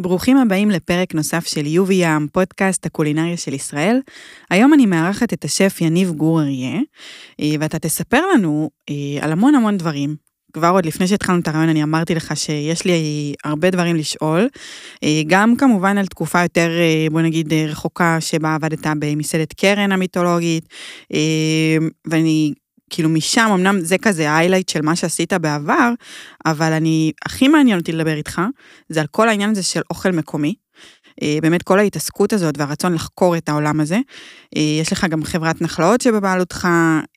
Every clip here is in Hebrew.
ברוכים הבאים לפרק נוסף של יובי ים, פודקאסט הקולינריה של ישראל. היום אני מארחת את השף יניב גור אריה, אה, ואתה תספר לנו אה, על המון המון דברים. כבר עוד לפני שהתחלנו את הרעיון אני אמרתי לך שיש לי הרבה דברים לשאול, אה, גם כמובן על תקופה יותר, בוא נגיד, רחוקה שבה עבדת במסעדת קרן המיתולוגית, ואני כאילו משם, אמנם זה כזה היילייט של מה שעשית בעבר, אבל אני, הכי מעניין אותי לדבר איתך, זה על כל העניין הזה של אוכל מקומי. אה, באמת כל ההתעסקות הזאת והרצון לחקור את העולם הזה. אה, יש לך גם חברת נחלאות שבבעלותך,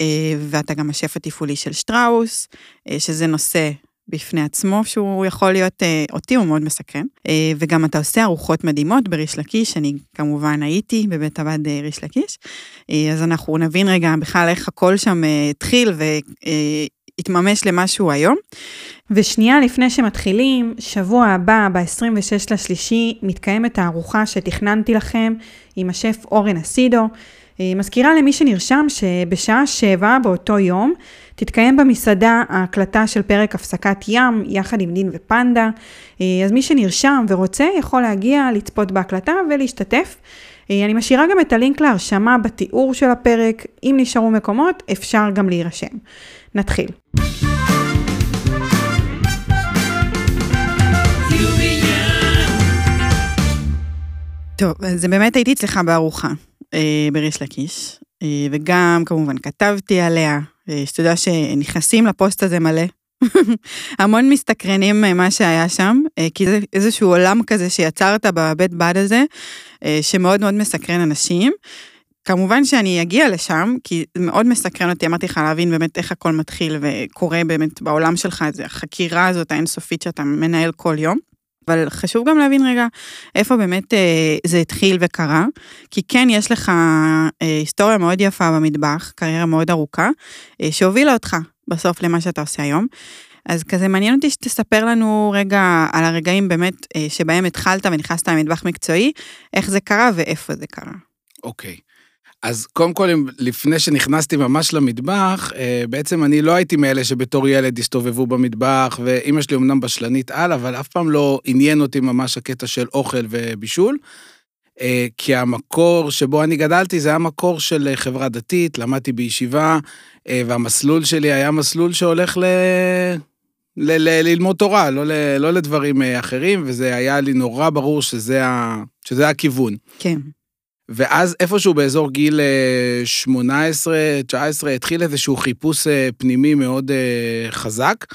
אה, ואתה גם השף התפעולי של שטראוס, שזה נושא בפני עצמו, שהוא יכול להיות, אה, אותי הוא מאוד מסקרן. אה, וגם אתה עושה ארוחות מדהימות בריש לקיש, אני כמובן הייתי בבית עבד אה, ריש לקיש. אה, אז אנחנו נבין רגע בכלל איך הכל שם אה, התחיל והתממש למשהו היום. ושנייה לפני שמתחילים, שבוע הבא, ב-26 לשלישי, מתקיימת הארוחה שתכננתי לכם עם השף אורן אסידו. אה, מזכירה למי שנרשם שבשעה שבע באותו יום תתקיים במסעדה ההקלטה של פרק הפסקת ים יחד עם דין ופנדה. אה, אז מי שנרשם ורוצה יכול להגיע, לצפות בהקלטה ולהשתתף. אה, אני משאירה גם את הלינק להרשמה בתיאור של הפרק. אם נשארו מקומות, אפשר גם להירשם. נתחיל. טוב, אז באמת הייתי אצלך בארוחה. אה, בריש לקיש, אה, וגם כמובן כתבתי עליה, אה, יודע שנכנסים לפוסט הזה מלא. המון מסתקרנים מה שהיה שם, כי זה איזשהו עולם כזה שיצרת בבית בד הזה, שמאוד מאוד מסקרן אנשים. כמובן שאני אגיע לשם, כי זה מאוד מסקרן אותי, אמרתי לך להבין באמת איך הכל מתחיל וקורה באמת בעולם שלך, זה החקירה הזאת האינסופית שאתה מנהל כל יום. אבל חשוב גם להבין רגע איפה באמת אה, זה התחיל וקרה, כי כן יש לך אה, היסטוריה מאוד יפה במטבח, קריירה מאוד ארוכה, אה, שהובילה אותך בסוף למה שאתה עושה היום. אז כזה מעניין אותי שתספר לנו רגע על הרגעים באמת אה, שבהם התחלת ונכנסת למטבח מקצועי, איך זה קרה ואיפה זה קרה. אוקיי. Okay. אז קודם כל, לפני שנכנסתי ממש למטבח, אה, בעצם אני לא הייתי מאלה שבתור ילד הסתובבו במטבח, ואימא שלי אמנם בשלנית על, אבל אף פעם לא עניין אותי ממש הקטע של אוכל ובישול. אה, כי המקור שבו אני גדלתי זה היה מקור של חברה דתית, למדתי בישיבה, אה, והמסלול שלי היה מסלול שהולך ל... ל- ל- ללמוד תורה, לא, ל- לא לדברים אחרים, וזה היה לי נורא ברור שזה, ה- שזה הכיוון. כן. ואז איפשהו באזור גיל 18-19 אה, התחיל איזשהו חיפוש אה, פנימי מאוד אה, חזק,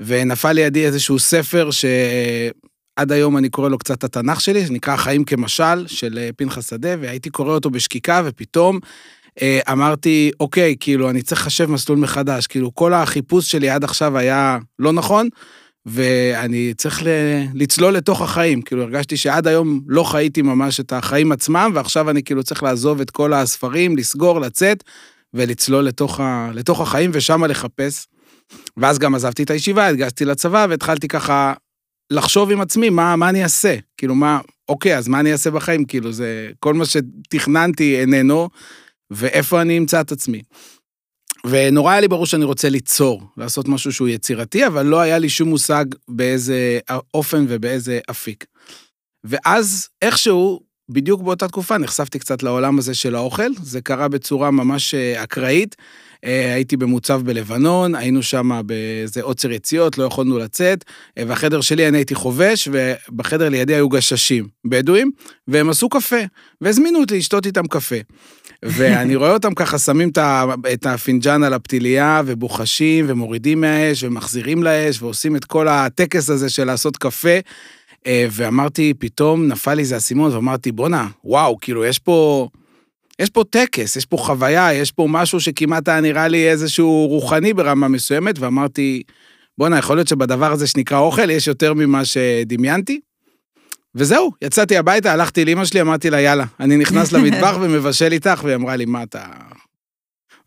ונפל לידי איזשהו ספר שעד היום אני קורא לו קצת התנ"ך שלי, שנקרא חיים כמשל, של פנחס שדה, והייתי קורא אותו בשקיקה, ופתאום אמרתי, אוקיי, כאילו, אני צריך לחשב מסלול מחדש, כאילו, כל החיפוש שלי עד עכשיו היה לא נכון, ואני צריך לצלול לתוך החיים. כאילו, הרגשתי שעד היום לא חייתי ממש את החיים עצמם, ועכשיו אני כאילו צריך לעזוב את כל הספרים, לסגור, לצאת, ולצלול לתוך, ה, לתוך החיים, ושמה לחפש. ואז גם עזבתי את הישיבה, התגייסתי לצבא, והתחלתי ככה לחשוב עם עצמי, מה, מה אני אעשה? כאילו, מה, אוקיי, אז מה אני אעשה בחיים? כאילו, זה כל מה שתכננתי איננו, ואיפה אני אמצא את עצמי. ונורא היה לי ברור שאני רוצה ליצור, לעשות משהו שהוא יצירתי, אבל לא היה לי שום מושג באיזה אופן ובאיזה אפיק. ואז איכשהו, בדיוק באותה תקופה, נחשפתי קצת לעולם הזה של האוכל, זה קרה בצורה ממש אה, אקראית. אה, הייתי במוצב בלבנון, היינו שם באיזה עוצר יציאות, לא יכולנו לצאת, אה, והחדר שלי, אני הייתי חובש, ובחדר לידי היו גששים בדואים, והם עשו קפה, והזמינו אותי לשתות איתם קפה. ואני רואה אותם ככה שמים את הפינג'אן על הפתילייה, ובוחשים, ומורידים מהאש, ומחזירים לאש, ועושים את כל הטקס הזה של לעשות קפה. אה, ואמרתי, פתאום נפל לי זה אסימון, ואמרתי, בואנה, וואו, כאילו, יש פה... יש פה טקס, יש פה חוויה, יש פה משהו שכמעט היה נראה לי איזשהו רוחני ברמה מסוימת, ואמרתי, בואנה, יכול להיות שבדבר הזה שנקרא אוכל יש יותר ממה שדמיינתי? וזהו, יצאתי הביתה, הלכתי לאמא שלי, אמרתי לה, יאללה, אני נכנס למטבח ומבשל איתך, והיא אמרה לי, מה אתה...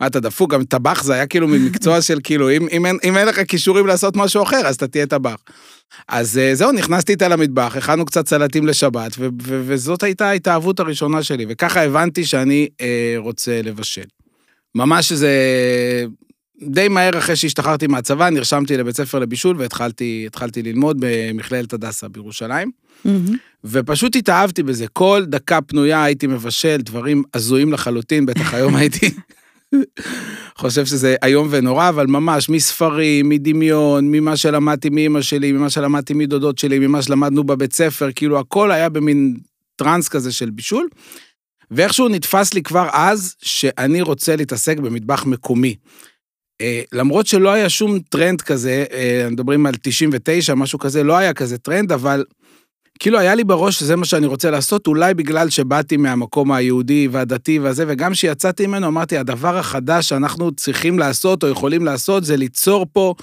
מה אתה דפוק? גם טבח זה היה כאילו ממקצוע של כאילו, אם, אם, אין, אם אין לך כישורים לעשות משהו אחר, אז אתה תהיה טבח. אז אה, זהו, נכנסתי איתה למטבח, הכנו קצת סלטים לשבת, ו- ו- וזאת הייתה ההתאהבות הראשונה שלי, וככה הבנתי שאני אה, רוצה לבשל. ממש זה די מהר אחרי שהשתחררתי מהצבא, נרשמתי לבית ספר לבישול והתחלתי ללמוד במכללת הדסה בירושלים. Mm-hmm. ופשוט התאהבתי בזה. כל דקה פנויה הייתי מבשל דברים הזויים לחלוטין, בטח היום הייתי חושב שזה איום ונורא, אבל ממש מספרים, מדמיון, ממה שלמדתי מאמא שלי, ממה שלמדתי מדודות שלי, ממה שלמדנו בבית ספר, כאילו הכל היה במין טראנס כזה של בישול. ואיכשהו נתפס לי כבר אז שאני רוצה להתעסק במטבח מקומי. אה, למרות שלא היה שום טרנד כזה, אה, מדברים על 99, משהו כזה, לא היה כזה טרנד, אבל כאילו היה לי בראש שזה מה שאני רוצה לעשות, אולי בגלל שבאתי מהמקום היהודי והדתי והזה, וגם כשיצאתי ממנו אמרתי, הדבר החדש שאנחנו צריכים לעשות או יכולים לעשות זה ליצור פה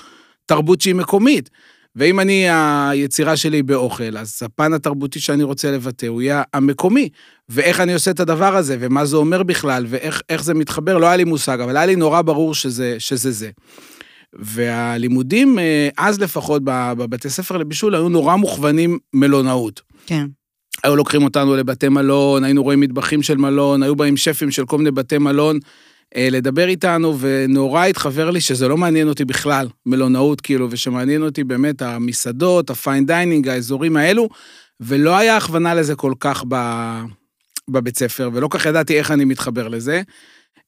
תרבות שהיא מקומית. ואם אני, היצירה שלי באוכל, אז הפן התרבותי שאני רוצה לבטא הוא יהיה המקומי. ואיך אני עושה את הדבר הזה, ומה זה אומר בכלל, ואיך זה מתחבר, לא היה לי מושג, אבל היה לי נורא ברור שזה שזה. זה. והלימודים, אה, אז לפחות בבתי ספר לבישול, היו נורא מוכוונים מלונאות. כן. היו לוקחים אותנו לבתי מלון, היינו רואים מטבחים של מלון, היו באים שפים של כל מיני בתי מלון אה, לדבר איתנו, ונורא התחוור לי שזה לא מעניין אותי בכלל, מלונאות כאילו, ושמעניין אותי באמת המסעדות, ה fine dining, האזורים האלו, ולא היה הכוונה לזה כל כך ב... בבית ספר, ולא כך ידעתי איך אני מתחבר לזה.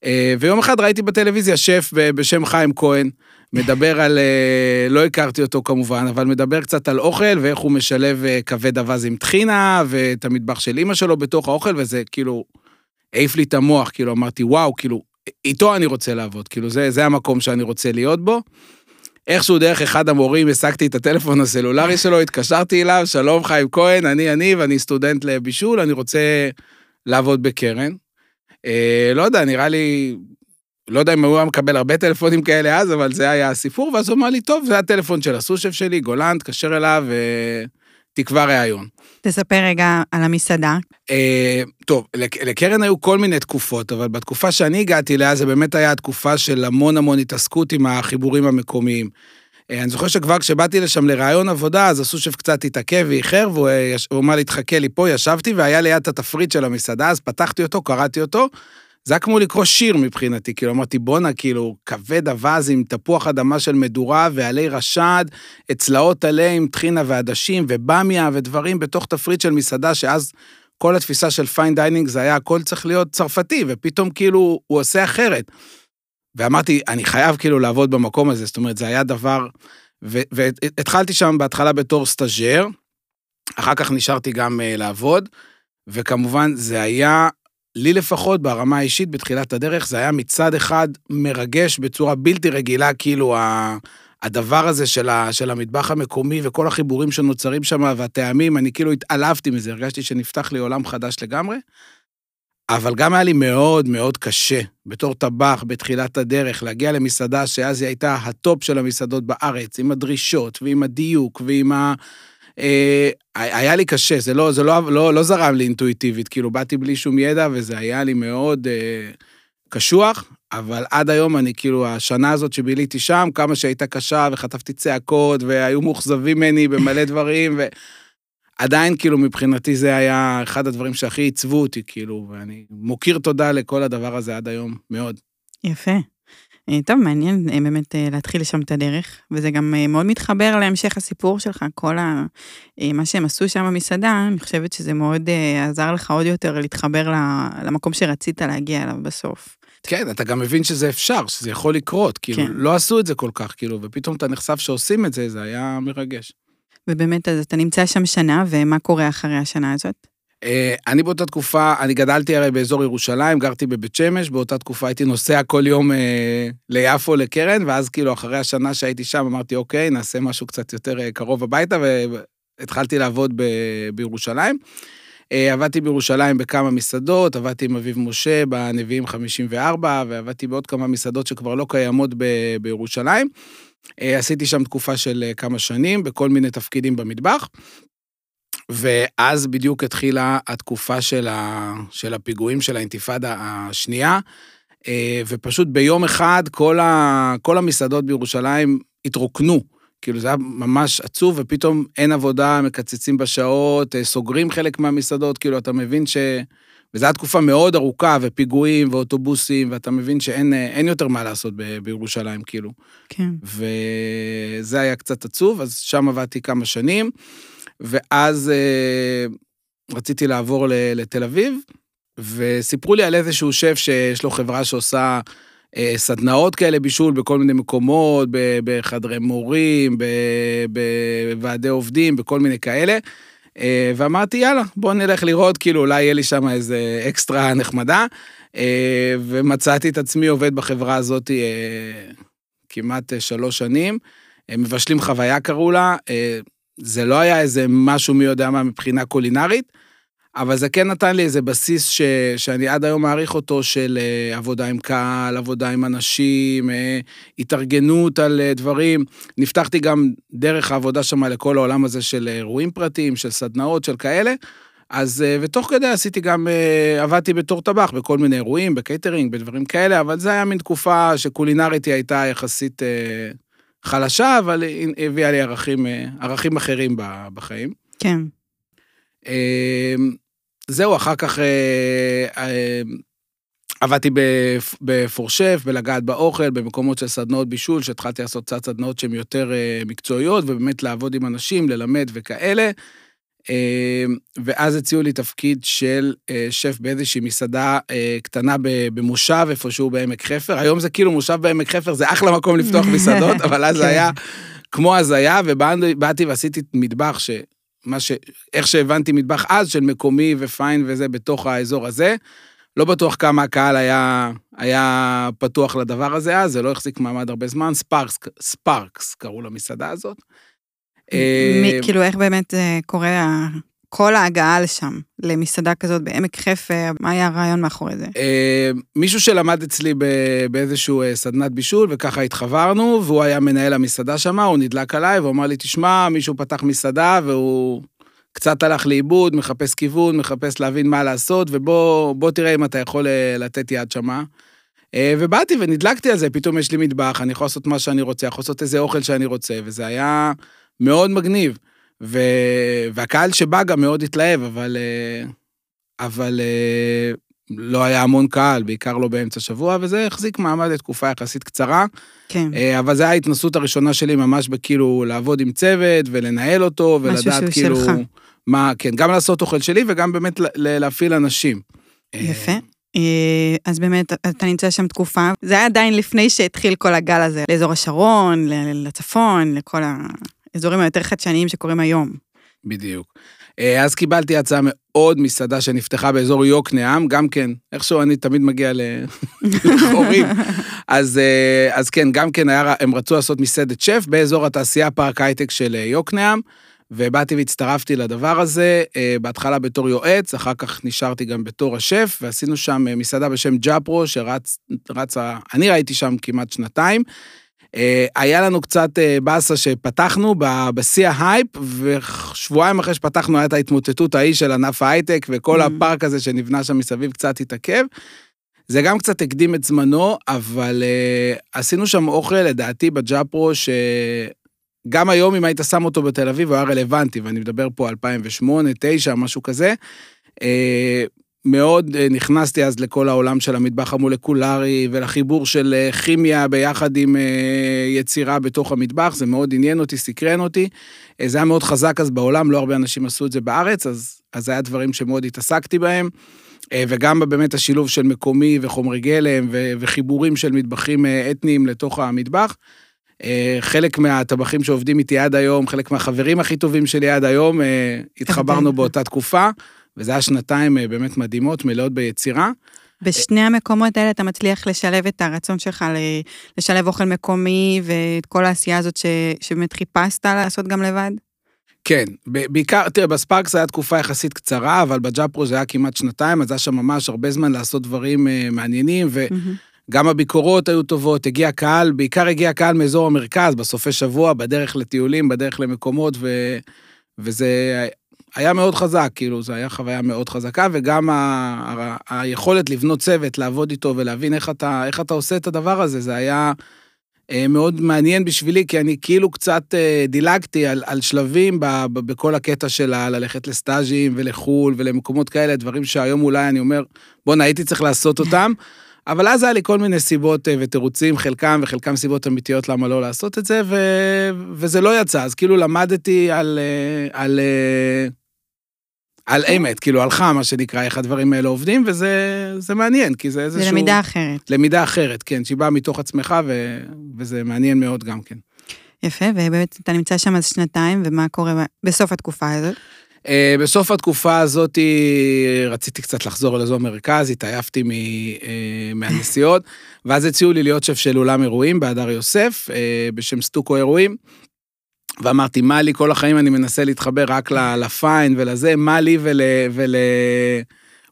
אה, ויום אחד ראיתי בטלוויזיה שף בשם חיים כהן, מדבר על, אה, לא הכרתי אותו כמובן, אבל מדבר קצת על אוכל ואיך הוא משלב אה, כבד אווז עם טחינה ואת המטבח של אימא שלו בתוך האוכל, וזה כאילו העיף לי את המוח, כאילו אמרתי, וואו, כאילו, איתו אני רוצה לעבוד, כאילו זה, זה המקום שאני רוצה להיות בו. איכשהו דרך אחד המורים השגתי את הטלפון הסלולרי שלו, התקשרתי אליו, שלום חיים כהן, אני אני ואני סטודנט לבישול, אני רוצה לעבוד בקרן. אה, לא יודע, נראה לי לא יודע אם הוא היה מקבל הרבה טלפונים כאלה אז, אבל זה היה הסיפור, ואז הוא אמר לי, טוב, זה הטלפון של הסושף שלי, גולן, תקשר אליו ותקבע ראיון. תספר רגע על המסעדה. אה, טוב, לקרן היו כל מיני תקופות, אבל בתקופה שאני הגעתי אליה, זה באמת היה תקופה של המון המון התעסקות עם החיבורים המקומיים. אה, אני זוכר שכבר כשבאתי לשם לראיון עבודה, אז הסושף קצת התעכב ואיחר, והוא אמר לי, תחכה לי פה, ישבתי, והיה ליד את התפריט של המסעדה, אז פתחתי אותו, קראתי אותו, זה היה כמו לקרוא שיר מבחינתי, כאילו אמרתי, בואנה, כאילו, כבד אווז עם תפוח אדמה של מדורה ועלי רשד, צלעות טלה עם טחינה ועדשים ובמיה ודברים בתוך תפריט של מסעדה, שאז כל התפיסה של fine dining זה היה הכל צריך להיות צרפתי, ופתאום כאילו הוא עושה אחרת. ואמרתי, אני חייב כאילו לעבוד במקום הזה, זאת אומרת, זה היה דבר... והתחלתי שם בהתחלה בתור סטאג'ר, אחר כך נשארתי גם אה, לעבוד, וכמובן זה היה לי לפחות, ברמה האישית, בתחילת הדרך, זה היה מצד אחד מרגש בצורה בלתי רגילה, כאילו הדבר הזה של, ה, של המטבח המקומי וכל החיבורים שנוצרים שם והטעמים, אני כאילו התעלפתי מזה, הרגשתי שנפתח לי עולם חדש לגמרי. אבל גם היה לי מאוד מאוד קשה, בתור טבח בתחילת הדרך, להגיע למסעדה שאז היא הייתה הטופ של המסעדות בארץ, עם הדרישות ועם הדיוק ועם ה... אה, היה לי קשה, זה לא, זה לא, לא, לא זרם לי אינטואיטיבית, כאילו באתי בלי שום ידע וזה היה לי מאוד אה, קשוח, אבל עד היום אני כאילו, השנה הזאת שביליתי שם, כמה שהייתה קשה וחטפתי צעקות והיו מאוכזבים ממני במלא דברים, ועדיין כאילו מבחינתי זה היה אחד הדברים שהכי עיצבו אותי, כאילו, ואני מוקיר תודה לכל הדבר הזה עד היום, מאוד. יפה. אה, טוב, מעניין אה, באמת אה, להתחיל לשם את הדרך, וזה גם מאוד מתחבר להמשך הסיפור שלך, כל ה... מה שהם עשו שם במסעדה, אני חושבת שזה מאוד עזר לך עוד יותר להתחבר למקום שרצית להגיע אליו בסוף. כן, אתה גם מבין שזה אפשר, שזה יכול לקרות, כאילו, כן. לא עשו את זה כל כך, כאילו, ופתאום אתה נחשף שעושים את זה, זה היה מרגש. ובאמת, אז אתה נמצא שם שנה, ומה קורה אחרי השנה הזאת? אה, אני באותה תקופה, אני גדלתי הרי באזור ירושלים, גרתי בבית שמש, באותה תקופה הייתי נוסע כל יום אה, ליפו לקרן, ואז כאילו אחרי השנה שהייתי שם אמרתי, אוקיי, נעשה משהו קצת יותר אה, קרוב הביתה, והתחלתי לעבוד ב, בירושלים. אה, עבדתי בירושלים בכמה מסעדות, עבדתי עם אביב משה בנביאים 54, ועבדתי בעוד כמה מסעדות שכבר לא קיימות ב, בירושלים. אה, עשיתי שם תקופה של אה, כמה שנים בכל מיני תפקידים במטבח. ואז בדיוק התחילה התקופה של, ה, של הפיגועים של האינתיפאדה השנייה, אה, ופשוט ביום אחד כל, ה, כל המסעדות בירושלים התרוקנו. כאילו זה היה ממש עצוב, ופתאום אין עבודה, מקצצים בשעות, סוגרים חלק מהמסעדות, כאילו אתה מבין ש... וזו הייתה תקופה מאוד ארוכה, ופיגועים ואוטובוסים, ואתה מבין שאין אה, יותר מה לעשות ב, בירושלים, כאילו. כן. וזה היה קצת עצוב, אז שם עבדתי כמה שנים. ואז אה, רציתי לעבור ל- לתל אביב, וסיפרו לי על איזשהו שף שיש לו חברה שעושה אה, סדנאות כאלה בישול בכל מיני מקומות, בחדרי מורים, בוועדי עובדים, בכל מיני כאלה. אה, ואמרתי, יאללה, בוא נלך לראות, כאילו, אולי יהיה לי שם איזה אקסטרה נחמדה. אה, ומצאתי את עצמי עובד בחברה הזאת אה, כמעט שלוש שנים. מבשלים חוויה קראו לה, זה לא היה איזה משהו מי יודע מה מבחינה קולינרית, אבל זה כן נתן לי איזה בסיס ש, שאני עד היום מעריך אותו של אה, עבודה עם קהל, עבודה עם אנשים, אה, התארגנות על אה, דברים. נפתחתי גם דרך העבודה שם לכל העולם הזה של אירועים פרטיים, של סדנאות, של כאלה. אז, ותוך כדי עשיתי גם, עבדתי בתור טבח בכל מיני אירועים, בקייטרינג, בדברים כאלה, אבל זה היה מין תקופה שקולינרית היא הייתה יחסית חלשה, אבל היא הביאה לי ערכים, ערכים אחרים בחיים. כן. זהו, אחר כך אה, אה, עבדתי בפ- בפורשף, בלגעת באוכל, במקומות של סדנאות בישול, שהתחלתי לעשות קצת סדנאות שהן יותר אה, מקצועיות, ובאמת לעבוד עם אנשים, ללמד וכאלה. אה, ואז הציעו לי תפקיד של אה, שף באיזושהי מסעדה אה, קטנה במושב, איפשהו בעמק חפר. היום זה כאילו מושב בעמק חפר, זה אחלה מקום לפתוח מסעדות, אבל אז זה כן. היה כמו הזיה, ובאתי ועשיתי מטבח ש... מה ש... איך שהבנתי מטבח אז, של מקומי ופיין וזה בתוך האזור הזה. לא בטוח כמה הקהל היה, היה פתוח לדבר הזה אז, זה לא החזיק מעמד הרבה זמן, ספארקס, ספארקס קראו למסעדה הזאת. אה, מי, כאילו, איך באמת אה, קורה כל ההגעה לשם, למסעדה כזאת בעמק חפר, מה היה הרעיון מאחורי זה? אה, מישהו שלמד אצלי באיזשהו אה, סדנת בישול, וככה התחברנו, והוא היה מנהל המסעדה שם, הוא נדלק עליי, והוא אמר לי, תשמע, מישהו פתח מסעדה, והוא קצת הלך לאיבוד, מחפש כיוון, מחפש להבין מה לעשות, ובוא בוא תראה אם אתה יכול אה, לתת יד שמה. ובאתי ונדלקתי על זה, פתאום יש לי מטבח, אני יכול לעשות מה שאני רוצה, יכול לעשות איזה אוכל שאני רוצה, וזה היה מאוד מגניב. ו... והקהל שבא גם מאוד התלהב, אבל, אה, אבל אה, לא היה המון קהל, בעיקר לא באמצע שבוע, וזה החזיק מעמד לתקופה יחסית קצרה. כן. אה, אבל זו הייתה ההתנסות הראשונה שלי ממש בכאילו לעבוד עם צוות ולנהל אותו, משהו ולדעת שהוא כאילו... שלך. מה, כן, גם לעשות אוכל שלי וגם באמת להפעיל אנשים. יפה. אז באמת, אתה נמצא שם תקופה, זה היה עדיין לפני שהתחיל כל הגל הזה, לאזור השרון, לצפון, לכל האזורים היותר חדשניים שקורים היום. בדיוק. אה, אז קיבלתי הצעה מאוד מסעדה שנפתחה באזור יוקנעם, גם כן, איכשהו אני תמיד מגיע לחורים. אז, אה, אז כן, גם כן היה, הם רצו לעשות מסעדת שף באזור התעשייה פארק הייטק של אה, יוקנעם, ובאתי והצטרפתי לדבר הזה, בהתחלה בתור יועץ, אחר כך נשארתי גם בתור השף, ועשינו שם מסעדה בשם ג'אפרו, שרצה, אני ראיתי שם כמעט שנתיים. אה, היה לנו קצת אה, באסה שפתחנו בשיא ההייפ, ושבועיים אחרי שפתחנו הייתה ההתמוטטות ההיא של ענף ההייטק, וכל מממ. הפארק הזה שנבנה שם מסביב קצת התעכב. זה גם קצת הקדים את זמנו, אבל אה, עשינו שם אוכל, לדעתי, בג'אפרו, שגם היום, אם היית שם אותו בתל אביב, הוא היה רלוונטי, ואני מדבר פה 2008, 2009, משהו כזה. אה, מאוד אה, נכנסתי אז לכל העולם של המטבח המולקולרי ולחיבור של אה, כימיה ביחד עם אה, יצירה בתוך המטבח, זה מאוד עניין אותי, סקרן אותי. זה היה מאוד חזק אז בעולם, לא הרבה אנשים עשו את זה בארץ, אז, אז היה דברים שמאוד התעסקתי בהם. אה, וגם באמת השילוב של מקומי וחומרי גלם וחיבורים של מטבחים אה, אתניים לתוך המטבח. אה, חלק מהטבחים שעובדים איתי עד היום, חלק מהחברים הכי טובים שלי עד היום, אה, התחברנו באותה תקופה, וזה היה שנתיים אה, באמת מדהימות, מלאות ביצירה. בשני המקומות האלה אתה מצליח לשלב את הרצון שלך לשלב אוכל מקומי ואת כל העשייה הזאת ש- שבאמת חיפשת לעשות גם לבד? כן, בעיקר, תראה, בספארקס היה תקופה יחסית קצרה, אבל בג'אפרו זה היה כמעט שנתיים, אז היה שם ממש הרבה זמן לעשות דברים אה, מעניינים, ו... מהמם. גם הביקורות היו טובות, הגיע קהל, בעיקר הגיע קהל מאזור המרכז, בסופי שבוע, בדרך לטיולים, בדרך למקומות, ו... וזה היה מאוד חזק, כאילו, זו הייתה חוויה מאוד חזקה, וגם ה... ה... היכולת לבנות צוות, לעבוד איתו ולהבין איך אתה, איך אתה עושה את הדבר הזה, זה היה אה, מאוד מעניין בשבילי, כי אני כאילו קצת אה, דילגתי על, על שלבים ב... ב... בכל הקטע של ללכת לסטאז'ים ולחו"ל ולמקומות כאלה, דברים שהיום אולי אני אומר, בואנה, הייתי צריך לעשות אותם. אבל אז היה לי כל מיני סיבות אה, ותירוצים, חלקם וחלקם סיבות אמיתיות למה לא לעשות את זה, ו... וזה לא יצא. אז כאילו למדתי על, אה, על, אה, על אמת, כאילו על חם, מה שנקרא, איך הדברים האלה עובדים, וזה זה מעניין, כי זה איזשהו... זה למידה אחרת. למידה אחרת, כן, שהיא באה מתוך עצמך, ו... וזה מעניין מאוד גם כן. יפה, ובאמת אתה נמצא שם אז שנתיים, ומה קורה בסוף התקופה הזאת? Uh, בסוף התקופה הזאת רציתי קצת לחזור לאזור מרכז, התעייפתי uh, מהנסיעות, ואז הציעו לי להיות שף של אולם אירועים בהדר יוסף, uh, בשם סטוקו אירועים. ואמרתי, מה לי, כל החיים אני מנסה להתחבר רק לפיין ולזה, מה לי ול,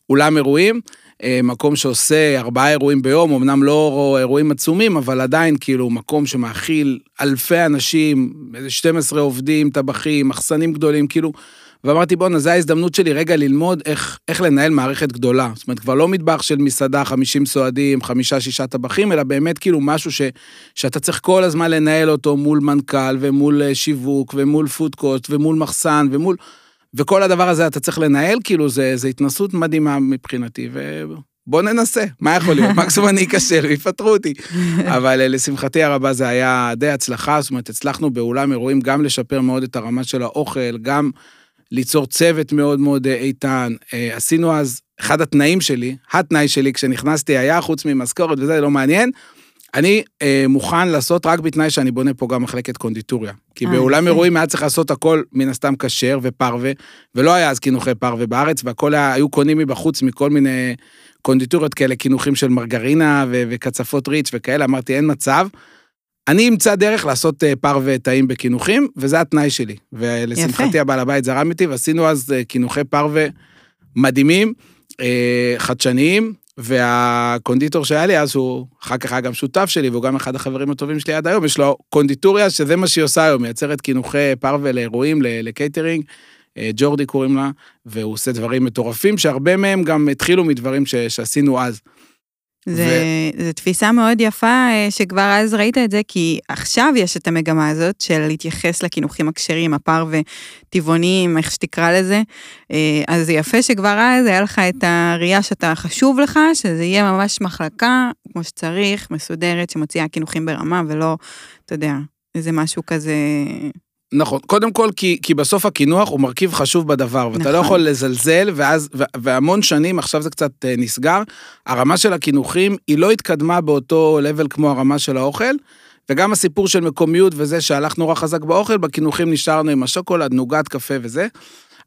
ולאולם אירועים. מקום שעושה ארבעה אירועים ביום, אמנם לא אירועים עצומים, אבל עדיין כאילו מקום שמאכיל אלפי אנשים, איזה 12 עובדים, טבחים, מחסנים גדולים, כאילו ואמרתי, בואנה, זו ההזדמנות שלי רגע ללמוד איך, איך לנהל מערכת גדולה. זאת אומרת, כבר לא מטבח של מסעדה, 50 סועדים, חמישה, שישה טבחים, אלא באמת כאילו משהו ש, שאתה צריך כל הזמן לנהל אותו מול מנכ"ל, ומול אה, שיווק, ומול פודקוסט, ומול מחסן, ומול... וכל הדבר הזה אתה צריך לנהל, כאילו, זה, זה התנסות מדהימה מבחינתי, ובוא ננסה, מה יכול להיות? מקסימום אני אכשל ויפטרו אותי. אבל אה, לשמחתי הרבה זה היה די הצלחה, זאת אומרת, הצלחנו באולם אירועים גם לשפר מאוד את הרמה של האוכל, גם... ליצור צוות מאוד מאוד אה, איתן. אה, עשינו אז, אחד התנאים שלי, התנאי שלי כשנכנסתי היה, חוץ ממשכורת וזה, לא מעניין, אני אה, מוכן לעשות רק בתנאי שאני בונה פה גם מחלקת קונדיטוריה. כי אה, באולם אירועים היה צריך לעשות הכל מן הסתם כשר ופרווה, ולא היה אז קינוחי פרווה בארץ, והכל היה, היו קונים מבחוץ מכל מיני קונדיטוריות כאלה, קינוחים של מרגרינה ו- וקצפות ריץ' וכאלה, אמרתי, אין מצב. אני אמצא דרך לעשות אה, פר וטעים בקינוחים, וזה התנאי שלי. ולשמחתי הבעל הבית זרם איתי, ועשינו אז אה, קינוחי פרווה מדהימים, אה, חדשניים, והקונדיטור שהיה לי אז, הוא אחר כך היה גם שותף שלי, והוא גם אחד החברים הטובים שלי עד היום, יש לו קונדיטוריה, שזה מה שהיא עושה היום, מייצרת קינוחי פרווה לאירועים, לקייטרינג, ג'ורדי קוראים לה, והוא עושה דברים מטורפים, שהרבה מהם גם התחילו מדברים ש, שעשינו אז. זה, ו... זה תפיסה מאוד יפה אה, שכבר אז ראית את זה, כי עכשיו יש את המגמה הזאת של להתייחס לקינוחים הכשרים, הפרווה טבעוניים, איך שתקרא לזה. אה, אז זה יפה שכבר אז היה לך את הראייה שאתה חשוב לך, שזה יהיה ממש מחלקה כמו שצריך, מסודרת, שמוציאה קינוחים ברמה, ולא, אתה יודע, איזה משהו כזה נכון, קודם כל כי, כי בסוף הקינוח הוא מרכיב חשוב בדבר, ואתה לא נכון. לא יכול לזלזל, ואז, והמון שנים, עכשיו זה קצת אה, נסגר, הרמה של הקינוחים היא לא התקדמה באותו לבל כמו הרמה של האוכל, וגם הסיפור של מקומיות וזה שהלך נורא חזק באוכל, בקינוחים נשארנו עם השוקולד, נוגת, קפה וזה.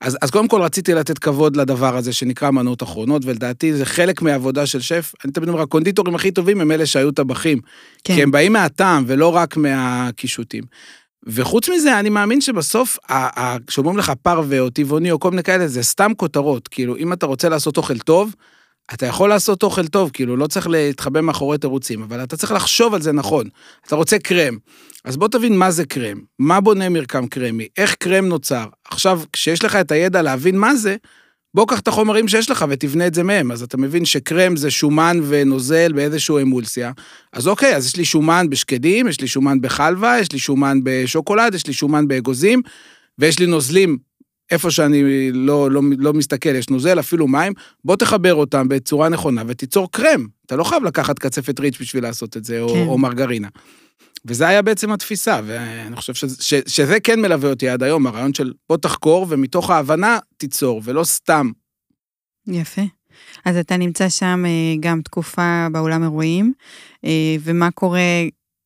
אז, אז קודם כל רציתי לתת כבוד לדבר הזה שנקרא מנות אחרונות, ולדעתי זה חלק מהעבודה של שף. אני תמיד אומר, הקונדיטורים הכי טובים הם אלה שהיו טבחים. כן. כי הם באים מהטעם ולא רק מהקישוטים. וחוץ מזה, אני מאמין שבסוף, כשאומרים לך פרווה או טבעוני או כל מיני כאלה, זה סתם כותרות. כאילו, אם אתה רוצה לעשות אוכל טוב, אתה יכול לעשות אוכל טוב, כאילו, לא צריך להתחבא מאחורי תירוצים, אבל אתה צריך לחשוב על זה נכון. אתה רוצה קרם, אז בוא תבין מה זה קרם, מה בונה מרקם קרמי, איך קרם נוצר. עכשיו, כשיש לך את הידע להבין מה זה, בוא קח את החומרים שיש לך ותבנה את זה מהם. אז אתה מבין שקרם זה שומן ונוזל באיזושהי אמולסיה. אז אוקיי, אז יש לי שומן בשקדים, יש לי שומן בחלבה, יש לי שומן בשוקולד, יש לי שומן באגוזים, ויש לי נוזלים איפה שאני לא, לא, לא מסתכל, יש נוזל, אפילו מים, בוא תחבר אותם בצורה נכונה ותיצור קרם. אתה לא חייב לקחת קצפת ריץ' בשביל לעשות את זה, כן. או, או מרגרינה. וזה היה בעצם התפיסה, ואני חושב שזה, ש, שזה כן מלווה אותי עד היום, הרעיון של בוא תחקור, ומתוך ההבנה תיצור, ולא סתם. יפה. אז אתה נמצא שם אה, גם תקופה באולם אירועים, אה, ומה קורה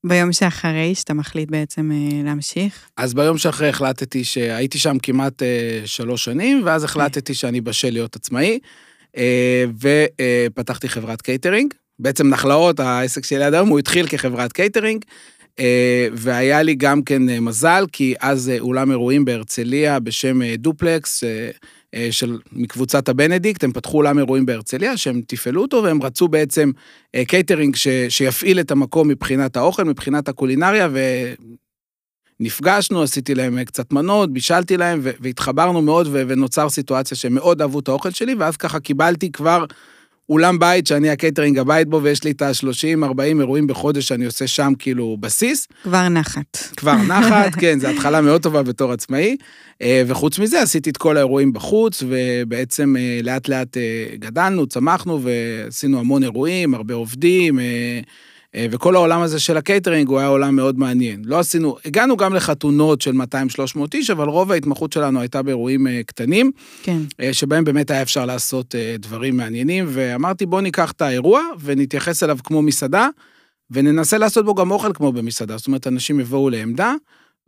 ביום שאחרי, שאתה מחליט בעצם אה, להמשיך? אז ביום שאחרי החלטתי שהייתי שם כמעט שלוש שנים, ואז החלטתי שאני בשל להיות עצמאי, ופתחתי חברת קייטרינג. בעצם נחלאות, העסק שלי עד היום, הוא התחיל כחברת קייטרינג. אה, והיה לי גם כן אה, מזל, כי אז אה, אולם אירועים בהרצליה בשם דופלקס, של, מקבוצת הבנדיקט, הם פתחו אולם אירועים בהרצליה, שהם תפעלו אותו, והם רצו בעצם קייטרינג ש, שיפעיל את המקום מבחינת האוכל, מבחינת הקולינריה, ונפגשנו, עשיתי להם קצת מנות, בישלתי להם, והתחברנו מאוד, ונוצר סיטואציה שהם מאוד אהבו את האוכל שלי, ואז ככה קיבלתי כבר... אולם בית שאני הקייטרינג הבית בו, ויש לי את ה-30-40 אירועים בחודש שאני עושה שם כאילו בסיס. כבר נחת. כבר נחת, כן, זו התחלה מאוד טובה בתור עצמאי. אה, וחוץ מזה, עשיתי את כל האירועים בחוץ, ובעצם אה, לאט לאט אה, גדלנו, צמחנו, ועשינו המון אירועים, הרבה עובדים. אה, וכל העולם הזה של הקייטרינג הוא היה עולם מאוד מעניין. לא עשינו, הגענו גם לחתונות של 200-300 איש, אבל רוב ההתמחות שלנו הייתה באירועים אה, קטנים, כן. אה, שבהם באמת היה אפשר לעשות דברים מעניינים, ואמרתי בוא ניקח את האירוע ונתייחס אליו כמו מסעדה, וננסה לעשות בו גם אוכל כמו במסעדה. זאת אומרת, אנשים יבואו לעמדה,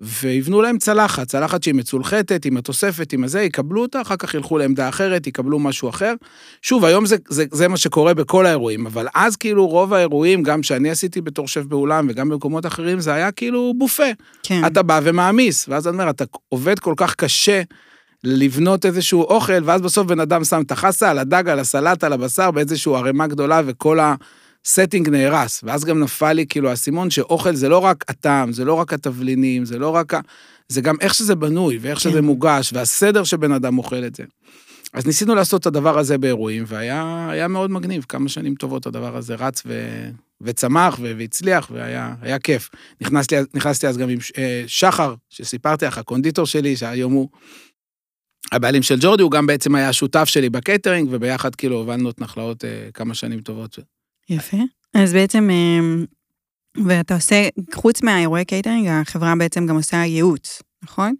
ויבנו להם צלחת, צלחת שהיא מצולחתת, עם התוספת, עם הזה, יקבלו אותה, אחר כך ילכו לעמדה אחרת, יקבלו משהו אחר. שוב, היום זה, זה, זה מה שקורה בכל האירועים, אבל אז כאילו רוב האירועים, גם שאני עשיתי בתור שף באולם וגם במקומות אחרים, זה היה כאילו בופה. כן. אתה בא ומעמיס, ואז אני אומר, אתה עובד כל כך קשה לבנות איזשהו אוכל, ואז בסוף בן אדם שם את החסה על הדג, על הסלט, על הבשר, באיזשהו ערימה גדולה, וכל ה... סטינג נהרס, ואז גם נפל לי כאילו האסימון שאוכל זה לא רק הטעם, זה לא רק התבלינים, זה לא רק ה... זה גם איך שזה בנוי, ואיך כן. שזה מוגש, והסדר שבן אדם אוכל את זה. אז ניסינו לעשות את הדבר הזה באירועים, והיה מאוד מגניב, כמה שנים טובות הדבר הזה רץ ו... וצמח ו... והצליח, והיה כיף. נכנסתי, נכנסתי אז גם עם אה, שחר, שסיפרתי לך, הקונדיטור שלי, שהיום הוא הבעלים של ג'ורדי, הוא גם בעצם היה השותף שלי בקייטרינג, וביחד כאילו הובלנו את נחלאות אה, כמה שנים טובות. יפה. אז בעצם, אמ, ואתה עושה, חוץ מהאירועי קייטרינג, החברה בעצם גם עושה ייעוץ, נכון?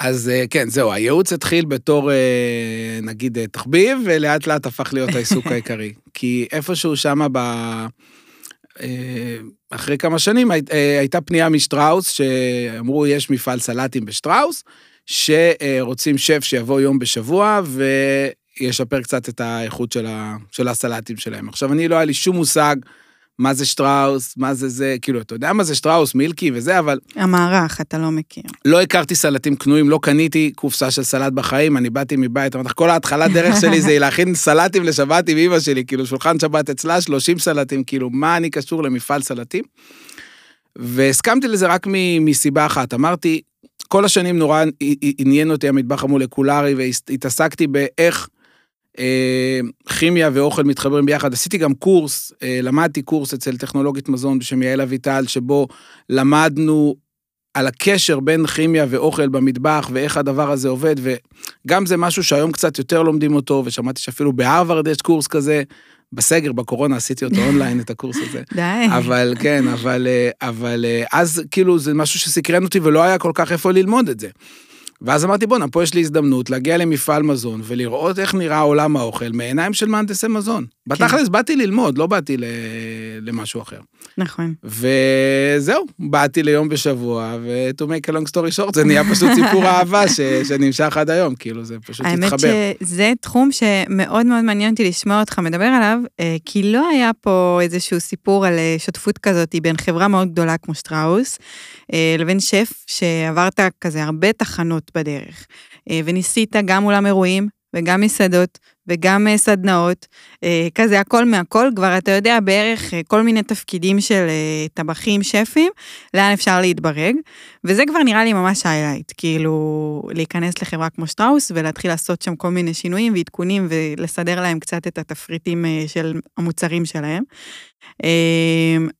אז אה, כן, זהו, הייעוץ התחיל בתור, אה, נגיד, אה, תחביב, ולאט לאט הפך להיות העיסוק העיקרי. כי איפשהו שמה ב... אחרי כמה שנים הייתה פנייה משטראוס, שאמרו, יש מפעל סלטים בשטראוס, שרוצים שף שיבוא יום בשבוע, ו... ישפר קצת את האיכות של, ה, של הסלטים שלהם. עכשיו, אני לא היה לי שום מושג מה זה שטראוס, מה זה זה, כאילו, אתה יודע מה זה שטראוס, מילקי וזה, אבל... המערך, אתה לא מכיר. לא הכרתי סלטים קנויים, לא קניתי קופסה של סלט בחיים, אני באתי מבית, אמרתי כל ההתחלת דרך שלי זה להכין סלטים לשבת עם אמא שלי, כאילו, שולחן שבת אצלה, 30 סלטים, כאילו, מה אני קשור למפעל סלטים? והסכמתי לזה רק מסיבה אחת, אמרתי, כל השנים נורא עניין אותי המטבח המולקולרי, והתעסקתי באיך... אה, כימיה ואוכל מתחברים ביחד. עשיתי גם קורס, אה, למדתי קורס אצל טכנולוגית מזון בשם יעל אביטל, שבו למדנו על הקשר בין כימיה ואוכל במטבח ואיך הדבר הזה עובד, וגם זה משהו שהיום קצת יותר לומדים אותו, ושמעתי שאפילו בהרווארד יש קורס כזה. בסגר, בקורונה, עשיתי אותו אונליין, את הקורס הזה. די. אבל כן, אבל, אה, אבל אז כאילו זה משהו שסקרן אותי ולא היה כל כך איפה ללמוד את זה. ואז אמרתי, בואנה, פה יש לי הזדמנות להגיע למפעל מזון ולראות איך נראה עולם האוכל מעיניים של מהנדסי מזון. כן. בתכלס באתי ללמוד, לא באתי ל... למשהו אחר. נכון. וזהו, באתי ליום בשבוע, ו-to make a long story short, זה נהיה פשוט סיפור אהבה ש... שנמשך עד היום, כאילו, זה פשוט התחבר. האמת שזה תחום שמאוד מאוד מעניין אותי לשמוע אותך מדבר עליו, אה, כי לא היה פה איזשהו סיפור על אה, שותפות כזאת בין חברה מאוד גדולה כמו שטראוס, אה, לבין שף שעברת כזה הרבה תחנות בדרך, וניסית גם אולם אירועים וגם מסעדות וגם אה, סדנאות, אה, כזה הכל מהכל, כבר אתה יודע בערך אה, כל מיני תפקידים של טבחים, שפים, לאן אפשר להתברג, וזה כבר נראה לי ממש היילייט, כאילו להיכנס לחברה כמו שטראוס ולהתחיל לעשות שם כל מיני שינויים ועדכונים ולסדר להם קצת את התפריטים של המוצרים שלהם.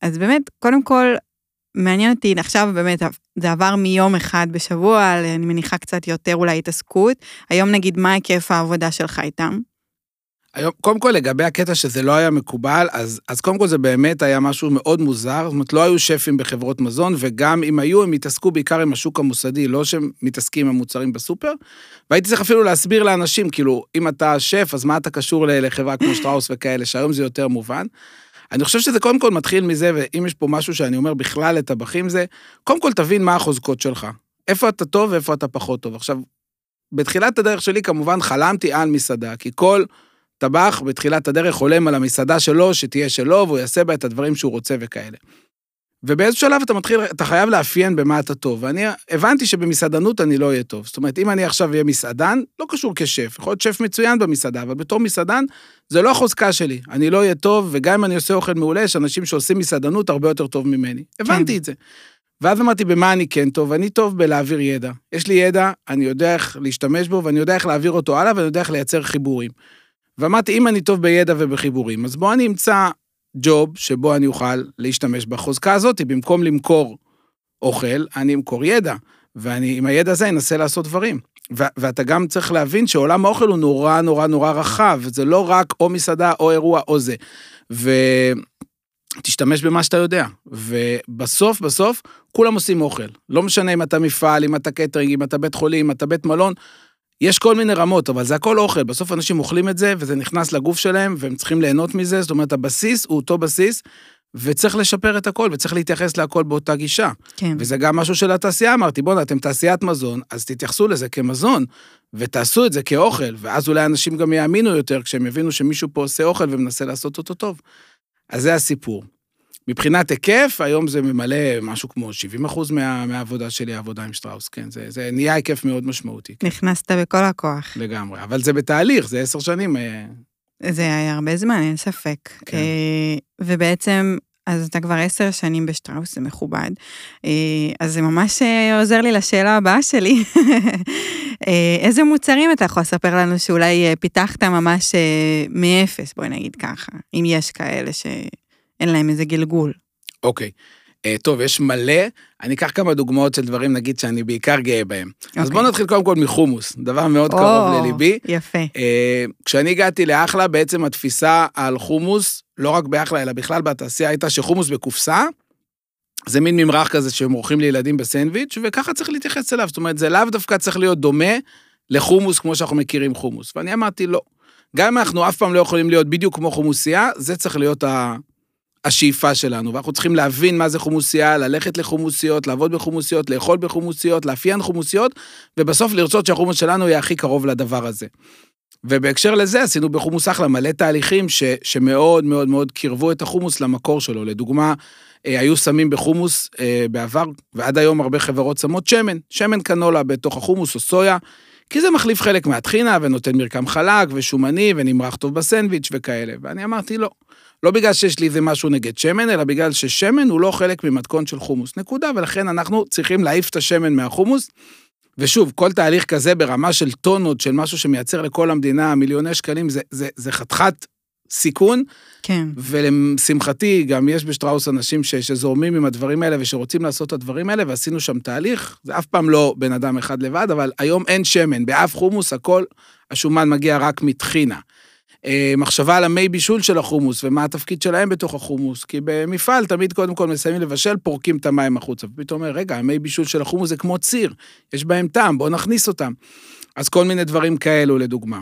אז באמת, קודם כל, מעניין אותי, עכשיו באמת, זה עבר מיום אחד בשבוע, אני מניחה קצת יותר אולי התעסקות. היום נגיד, מה היקף העבודה שלך איתם? היום, קודם כל, לגבי הקטע שזה לא היה מקובל, אז, אז קודם כל זה באמת היה משהו מאוד מוזר. זאת אומרת, לא היו שפים בחברות מזון, וגם אם היו, הם התעסקו בעיקר עם השוק המוסדי, לא שהם מתעסקים עם המוצרים בסופר. והייתי צריך אפילו להסביר לאנשים, כאילו, אם אתה שף, אז מה אתה קשור לחברה כמו שטראוס וכאלה, שהיום זה יותר מובן. אני חושב שזה קודם כל מתחיל מזה, ואם יש פה משהו שאני אומר בכלל לטבחים זה, קודם כל תבין מה החוזקות שלך. איפה אתה טוב ואיפה אתה פחות טוב. עכשיו, בתחילת הדרך שלי כמובן חלמתי על מסעדה, כי כל טבח בתחילת הדרך חולם על המסעדה שלו, שתהיה שלו, והוא יעשה בה את הדברים שהוא רוצה וכאלה. ובאיזשהו שלב אתה מתחיל, אתה חייב לאפיין במה אתה טוב. ואני הבנתי שבמסעדנות אני לא אהיה טוב. זאת אומרת, אם אני עכשיו אהיה מסעדן, לא קשור כשף, יכול להיות שף מצוין במסעדה, אבל בתור מסעדן, זה לא החוזקה שלי. אני לא אהיה טוב, וגם אם אני עושה אוכל מעולה, יש אנשים שעושים מסעדנות הרבה יותר טוב ממני. הבנתי כן. את זה. ואז אמרתי, במה אני כן טוב? אני טוב בלהעביר ידע. יש לי ידע, אני יודע איך להשתמש בו, ואני יודע איך להעביר אותו הלאה, ואני יודע איך לייצר חיבורים. ואמרתי, אם אני טוב בידע ובחיבורים, אז בוא אני אמצא ג'וב שבו אני אוכל להשתמש בחוזקה הזאת, במקום למכור אוכל, אני אמכור ידע, ואני עם הידע הזה אנסה לעשות דברים. ו- ואתה גם צריך להבין שעולם האוכל הוא נורא נורא נורא רחב, זה לא רק או מסעדה או אירוע או זה. ו... תשתמש במה שאתה יודע. ובסוף, בסוף, כולם עושים אוכל. לא משנה אם אתה מפעל, אם אתה קטרינג, אם אתה בית חולים, אם אתה בית מלון, יש כל מיני רמות, אבל זה הכל אוכל. בסוף אנשים אוכלים את זה, וזה נכנס לגוף שלהם, והם צריכים ליהנות מזה. זאת אומרת, הבסיס הוא אותו בסיס, וצריך לשפר את הכל, וצריך להתייחס להכל באותה גישה. כן. וזה גם משהו של התעשייה, אמרתי, בוא'נה, אתם תעשיית מזון, אז תתייחסו לזה כמזון, ותעשו את זה כאוכל, ואז אולי אנשים גם יאמינו יותר כשהם יבינו שמישהו פה עושה אוכל ומנסה לעשות אותו טוב. אז זה הסיפור. מבחינת היקף, היום זה ממלא משהו כמו 70 אחוז מה, מהעבודה שלי, העבודה עם שטראוס, כן, זה, זה נהיה היקף מאוד משמעותי. כן, נכנסת בכל הכוח. לגמרי, אבל זה בתהליך, זה עשר שנים. אה, זה היה הרבה זמן, אין ספק. כן. אה, ובעצם, אז אתה כבר עשר שנים בשטראוס, זה מכובד. אה, אז זה ממש עוזר לי לשאלה הבאה שלי. איזה מוצרים אתה יכול לספר לנו שאולי פיתחת ממש מאפס, בואי נגיד ככה, אם יש כאלה שאין להם איזה גלגול. אוקיי. אה, טוב, יש מלא, אני אקח כמה דוגמאות של דברים, נגיד, שאני בעיקר גאה בהם. אז אוקיי. בואו נתחיל קודם כל מחומוס, דבר מאוד או, קרוב לליבי. יפה. אה, כשאני הגעתי לאחלה, בעצם התפיסה על חומוס, לא רק באחלה, אלא בכלל בתעשייה, הייתה שחומוס בקופסה, זה מין ממרח כזה שהם עורכים לילדים בסנדוויץ', וככה צריך להתייחס אליו. זאת אומרת, זה לאו דווקא צריך להיות דומה לחומוס כמו שאנחנו מכירים חומוס. ואני אמרתי, לא. גם אם אנחנו אף פעם לא יכולים להיות בדיוק כמו חומוסייה, זה צריך להיות ה... השאיפה שלנו, ואנחנו צריכים להבין מה זה חומוסייה, ללכת לחומוסיות, לעבוד בחומוסיות, לאכול בחומוסיות, לאפיין חומוסיות, ובסוף לרצות שהחומוס שלנו יהיה הכי קרוב לדבר הזה. ובהקשר לזה עשינו בחומוס אחלה מלא תהליכים ש, שמאוד מאוד מאוד קירבו את החומוס למקור שלו. לדוגמה, אה, היו שמים בחומוס אה, בעבר, ועד היום הרבה חברות שמות שמן, שמן קנולה בתוך החומוס או סויה, כי זה מחליף חלק מהטחינה ונותן מרקם חלק ושומני ונמרח טוב בסנדוויץ' וכאלה. ואני אמרתי לא. לא בגלל שיש לי איזה משהו נגד שמן, אלא בגלל ששמן הוא לא חלק ממתכון של חומוס. נקודה, ולכן אנחנו צריכים להעיף את השמן מהחומוס. ושוב, כל תהליך כזה ברמה של טונות, של משהו שמייצר לכל המדינה מיליוני שקלים, זה, זה, זה חתיכת סיכון, כן. ולשמחתי, גם יש בשטראוס אנשים ש, שזורמים עם הדברים האלה ושרוצים לעשות את הדברים האלה, ועשינו שם תהליך, זה אף פעם לא בן אדם אחד לבד, אבל היום אין שמן, באף חומוס הכל, השומן מגיע רק מטחינה. אה, מחשבה על המי בישול של החומוס ומה התפקיד שלהם בתוך החומוס, כי במפעל תמיד קודם כל מסיימים לבשל, פורקים את המים החוצה, ופתאום אומר, רגע, המי בישול של החומוס זה כמו ציר, יש בהם טעם, בואו נכניס אותם. אז כל מיני דברים כאלו לדוגמה.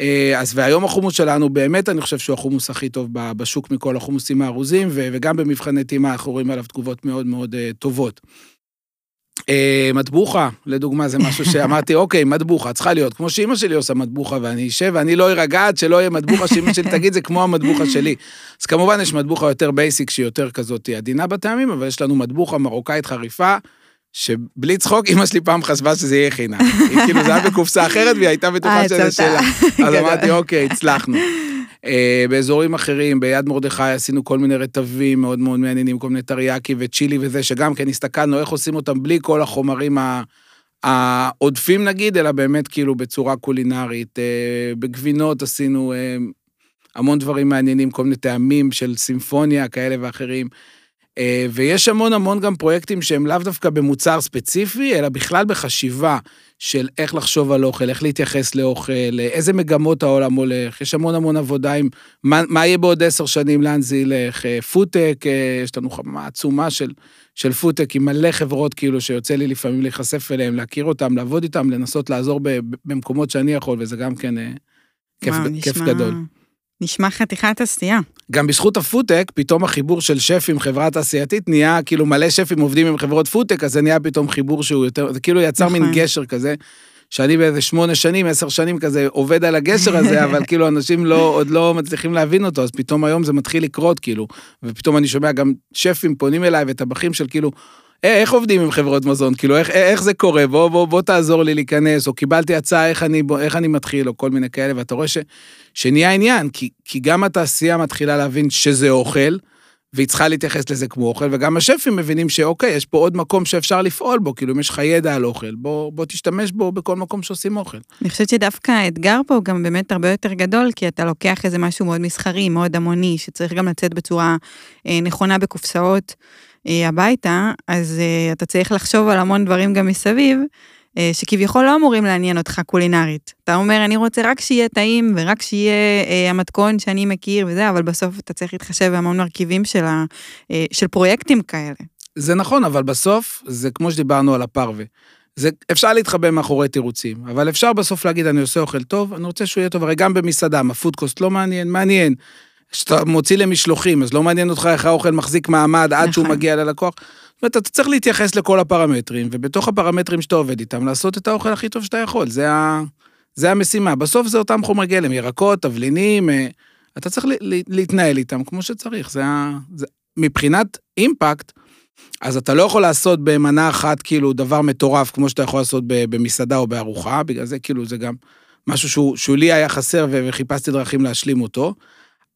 אה, אז והיום החומוס שלנו, באמת אני חושב שהוא החומוס הכי טוב בשוק מכל החומוסים הארוזים, וגם במבחני טעימה אנחנו רואים עליו תגובות מאוד מאוד אה, טובות. אה, מטבוחה, לדוגמה, זה משהו שאמרתי, אוקיי, מטבוחה, צריכה להיות, כמו שאימא שלי עושה מטבוחה, ואני אשב ואני לא ארגע עד שלא יהיה מטבוחה שאימא שלי תגיד, זה כמו המטבוחה שלי. אז כמובן יש מטבוחה יותר basic, שהיא יותר כזאת עדינה בטעמים, אבל יש לנו מטבוחה מרוקאית חריפה, שבלי צחוק, אימא שלי פעם חשבה שזה יהיה חינם. היא כאילו, זה היה בקופסה אחרת, והיא הייתה בטוחה אה, שזה. שלה. אז. אמרתי, אוקיי, הצלחנו. אה, באזורים אחרים, ביד מרדכי עשינו כל מיני רטבים מאוד מאוד מעניינים, כל מיני טריאקי וצ'ילי וזה, שגם כן הסתכלנו איך עושים אותם בלי כל החומרים העודפים נגיד, אלא באמת כאילו בצורה קולינרית. אה, בגבינות עשינו המון דברים מעניינים, כל מיני טעמים של סימפוניה כאלה ואחרים. אה, ויש המון המון גם פרויקטים שהם לאו דווקא במוצר ספציפי, אלא בכלל בחשיבה של איך לחשוב על אוכל, איך להתייחס לאוכל, איזה מגמות העולם הולך. יש המון המון עבודה עם מה, מה יהיה בעוד עשר שנים, לאן זה ילך. אה, פודטק, אה, יש לנו חממה עצומה של, של פודטק עם מלא חברות כאילו שיוצא לי לפעמים להיחשף אליהם, להכיר אותם, לעבוד איתם, לנסות לעזור במקומות שאני יכול, וזה גם כן אה, כיף, וואו, כיף נשמע- גדול. נשמע חתיכת עשייה. גם בזכות הפודטק, פתאום החיבור של שף עם חברה תעשייתית נהיה, כאילו מלא שפים עובדים עם חברות פודטק, אז זה נהיה פתאום חיבור שהוא יותר, זה כאילו יצר מין נכון. גשר כזה, שאני באיזה שמונה שנים, עשר שנים כזה, עובד על הגשר הזה, אבל כאילו אנשים לא, עוד לא מצליחים להבין אותו, אז פתאום היום זה מתחיל לקרות, כאילו, ופתאום אני שומע גם שפים פונים אליי וטבחים של כאילו, "אה, איך עובדים עם חברות מזון? כאילו, איך, איך זה קורה? בוא, בוא, בוא תעזור לי להיכנס, או קיבלתי הצעה איך אני, בוא, איך אני מתחיל, או כל מיני כאלה, ואתה רואה ש, שנהיה עניין, כי, כי גם התעשייה מתחילה להבין שזה אוכל, והיא צריכה להתייחס לזה כמו אוכל, וגם השפים מבינים שאוקיי, יש פה עוד מקום שאפשר לפעול בו, כאילו אם יש לך ידע על אוכל, בוא, בוא תשתמש בו בכל מקום שעושים אוכל. אני חושבת שדווקא האתגר פה הוא גם באמת הרבה יותר גדול, כי אתה לוקח איזה משהו מאוד מסחרי, מאוד המוני, שצריך גם לצאת בצורה אה, נכונה בקופסאות אה, הביתה, אז אה, אתה צריך לחשוב על המון דברים גם מסביב, אה, שכביכול לא אמורים לעניין אותך קולינרית. אתה אומר, אני רוצה רק שיהיה טעים ורק שיהיה אה, המתכון שאני מכיר וזה, אבל בסוף אתה צריך להתחשב בהמון מרכיבים של, ה, אה, של פרויקטים כאלה. זה נכון, אבל בסוף, זה כמו שדיברנו על הפרווה. זה, אפשר להתחבא מאחורי תירוצים, אבל אפשר בסוף להגיד, אני עושה אוכל טוב, אני רוצה שהוא יהיה טוב, הרי גם במסעדה, מה פודקוסט לא מעניין, מעניין. כשאתה מוציא למשלוחים, אז לא מעניין אותך איך האוכל מחזיק מעמד עד שהוא נכון. מגיע ללקוח. זאת אומרת, אתה צריך להתייחס לכל הפרמטרים, ובתוך הפרמטרים שאתה עובד איתם, לעשות את האוכל הכי טוב שאתה יכול. זה, ה... זה המשימה. בסוף זה אותם חומרי גלם, ירקות, תבלינים, אה, אתה צריך להתנהל איתם כמו שצריך. זה ה... זה... מבחינת אימפקט, אז אתה לא יכול לעשות במנה אחת כאילו דבר מטורף, כמו שאתה יכול לעשות במסעדה או בארוחה, בגלל זה כאילו זה גם משהו שהוא, שהוא לי היה חסר וחיפשתי דרכים להשלים אותו.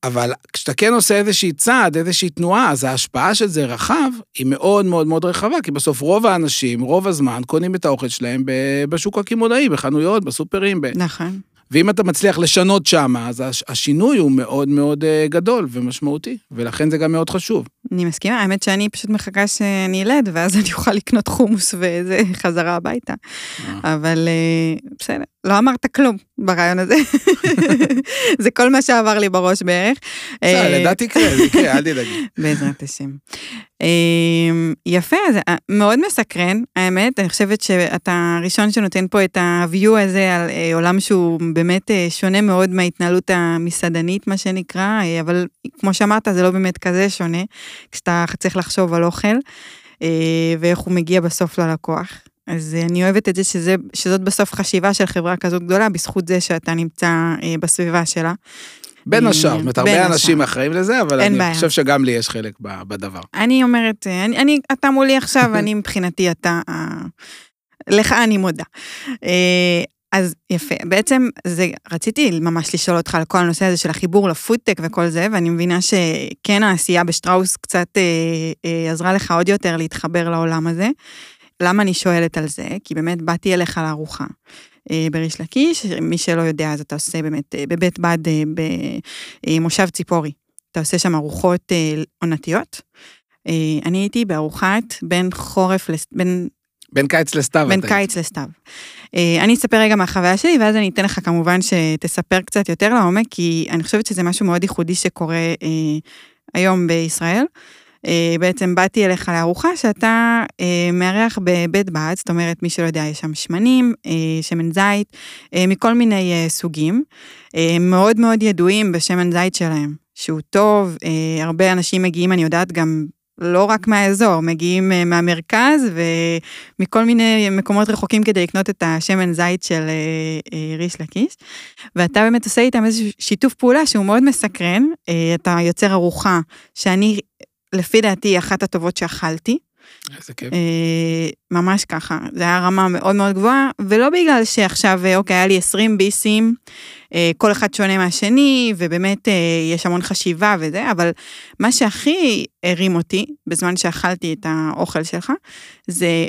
אבל כשאתה כן עושה איזושהי צעד, איזושהי תנועה, אז ההשפעה של זה רחב, היא מאוד מאוד מאוד רחבה, כי בסוף רוב האנשים, רוב הזמן, קונים את האוכל שלהם בשוק הקמעונאי, בחנויות, בסופרים. ב... נכון. ואם אתה מצליח לשנות שם, אז הש- השינוי הוא מאוד מאוד אה, גדול ומשמעותי, ולכן זה גם מאוד חשוב. אני מסכימה, האמת שאני פשוט מחכה שאני אלד, ואז אני אוכל לקנות חומוס וזה חזרה הביתה. אבל אה, בסדר, לא אמרת כלום ברעיון הזה. זה כל מה שעבר לי בראש בערך. בסדר, אה, לידה תקרה, זה יקרה, אל תדאגי. בעזרת השם. אה, יפה, זה אה, מאוד מסקרן, האמת, אני חושבת שאתה הראשון שנותן פה את ה-view הזה על עולם שהוא באמת שונה מאוד מההתנהלות המסעדנית, מה שנקרא, אבל כמו שאמרת, זה לא באמת כזה שונה, כשאתה צריך לחשוב על אוכל, ואיך הוא מגיע בסוף ללקוח. אז אה, אני אוהבת את זה שזה, שזאת בסוף חשיבה של חברה כזאת גדולה, בזכות זה שאתה נמצא אה, בסביבה שלה. בין אה, השאר, זאת אומרת, הרבה. אנשים אחראים לזה, אבל אני בעיה. חושב שגם לי יש חלק בדבר. אני אומרת, אה, אני, אני, אתה מולי עכשיו, אני מבחינתי אתה, אה, לך אני מודה. אה, אז יפה, בעצם זה, רציתי ממש לשאול אותך על כל הנושא הזה של החיבור לפודטק וכל זה, ואני מבינה שכן העשייה בשטראוס קצת אה, אה, עזרה לך עוד יותר להתחבר לעולם הזה. למה אני שואלת על זה? כי באמת באתי אליך לארוחה. אה, בריש לקיש, מי שלא יודע, אז אתה עושה באמת אה, בבית בד אה, במושב ציפורי. אתה עושה שם ארוחות עונתיות. אני הייתי בארוחת בין חורף, בין בין קיץ לסתיו. בין קיץ לסתיו. אני אספר רגע מהחוויה שלי, ואז אני אתן לך כמובן שתספר קצת יותר לעומק, כי אני חושבת שזה משהו מאוד ייחודי שקורה היום בישראל. אה, בעצם באתי אליך לארוחה שאתה אה, מארח בבית בד, זאת אומרת, מי שלא יודע, יש שם שמנים, אה, שמן זית, מכל מיני סוגים, מאוד מאוד ידועים בשמן זית שלהם, שהוא טוב, הרבה אנשים מגיעים, אני יודעת, גם לא רק מהאזור, מגיעים מהמרכז ומכל מיני מקומות רחוקים כדי לקנות את השמן זית של ריש לקיש. ואתה באמת עושה איתם איזה שיתוף פעולה שהוא מאוד מסקרן. אתה יוצר ארוחה שאני, לפי דעתי, היא אחת הטובות שאכלתי. איזה כיף. אה, ממש ככה, זה היה רמה מאוד מאוד גבוהה, ולא בגלל שעכשיו, אה, אוקיי, היה לי 20 ביסים, אה, כל אחד שונה מהשני, ובאמת יש המון חשיבה וזה, אבל מה שהכי הרים אותי, בזמן שאכלתי את האוכל שלך, זה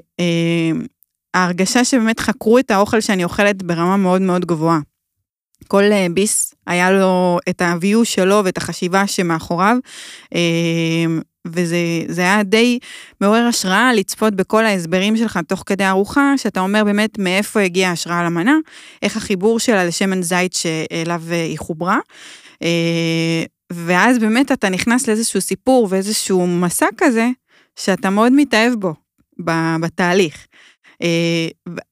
ההרגשה שבאמת חקרו את האוכל שאני אוכלת ברמה מאוד מאוד גבוהה. כל ביס היה לו את ה-view שלו ואת החשיבה שמאחוריו, וזה זה היה די מעורר השראה לצפות בכל ההסברים שלך תוך כדי ארוחה, שאתה אומר באמת מאיפה הגיעה ההשראה למנה, איך החיבור שלה לשמן זית שאליו אה, היא חוברה. אה, ואז באמת אתה נכנס לאיזשהו סיפור ואיזשהו מסע כזה, שאתה מאוד מתאהב בו, בתהליך. אה,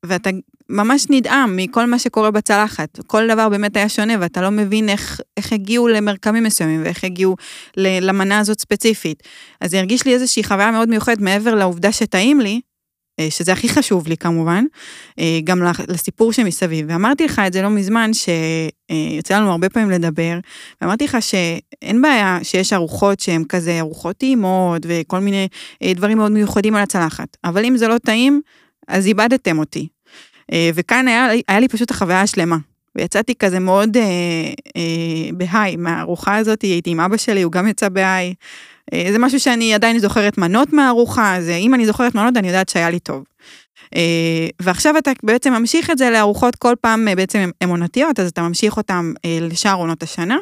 ואתה ממש נדהם מכל מה שקורה בצלחת. כל דבר באמת היה שונה, ואתה לא מבין איך, איך הגיעו למרקמים מסוימים, ואיך הגיעו למנה הזאת ספציפית. אז זה הרגיש לי איזושהי חוויה מאוד מיוחדת מעבר לעובדה שטעים לי, אה, שזה הכי חשוב לי כמובן, אה, גם לסיפור שמסביב. ואמרתי לך את זה לא מזמן, שיוצא לנו הרבה פעמים לדבר, ואמרתי לך שאין בעיה שיש ארוחות שהן כזה ארוחות טעימות, וכל מיני אה, דברים מאוד מיוחדים על הצלחת. אבל אם זה לא טעים, אז איבדתם אותי. אה, וכאן היה, היה לי פשוט החוויה השלמה. ויצאתי כזה מאוד אה, אה, בהיי מהארוחה הזאת, הייתי עם אבא שלי, הוא גם יצא בהיי. אה, זה משהו שאני עדיין זוכרת מנות מהארוחה, אז אם אני זוכרת מנות, אני יודעת שהיה לי טוב. אה, ועכשיו אתה בעצם ממשיך את זה לארוחות כל פעם אה, בעצם הן עונתיות, אז אתה ממשיך אותן אה, לשאר עונות השנה.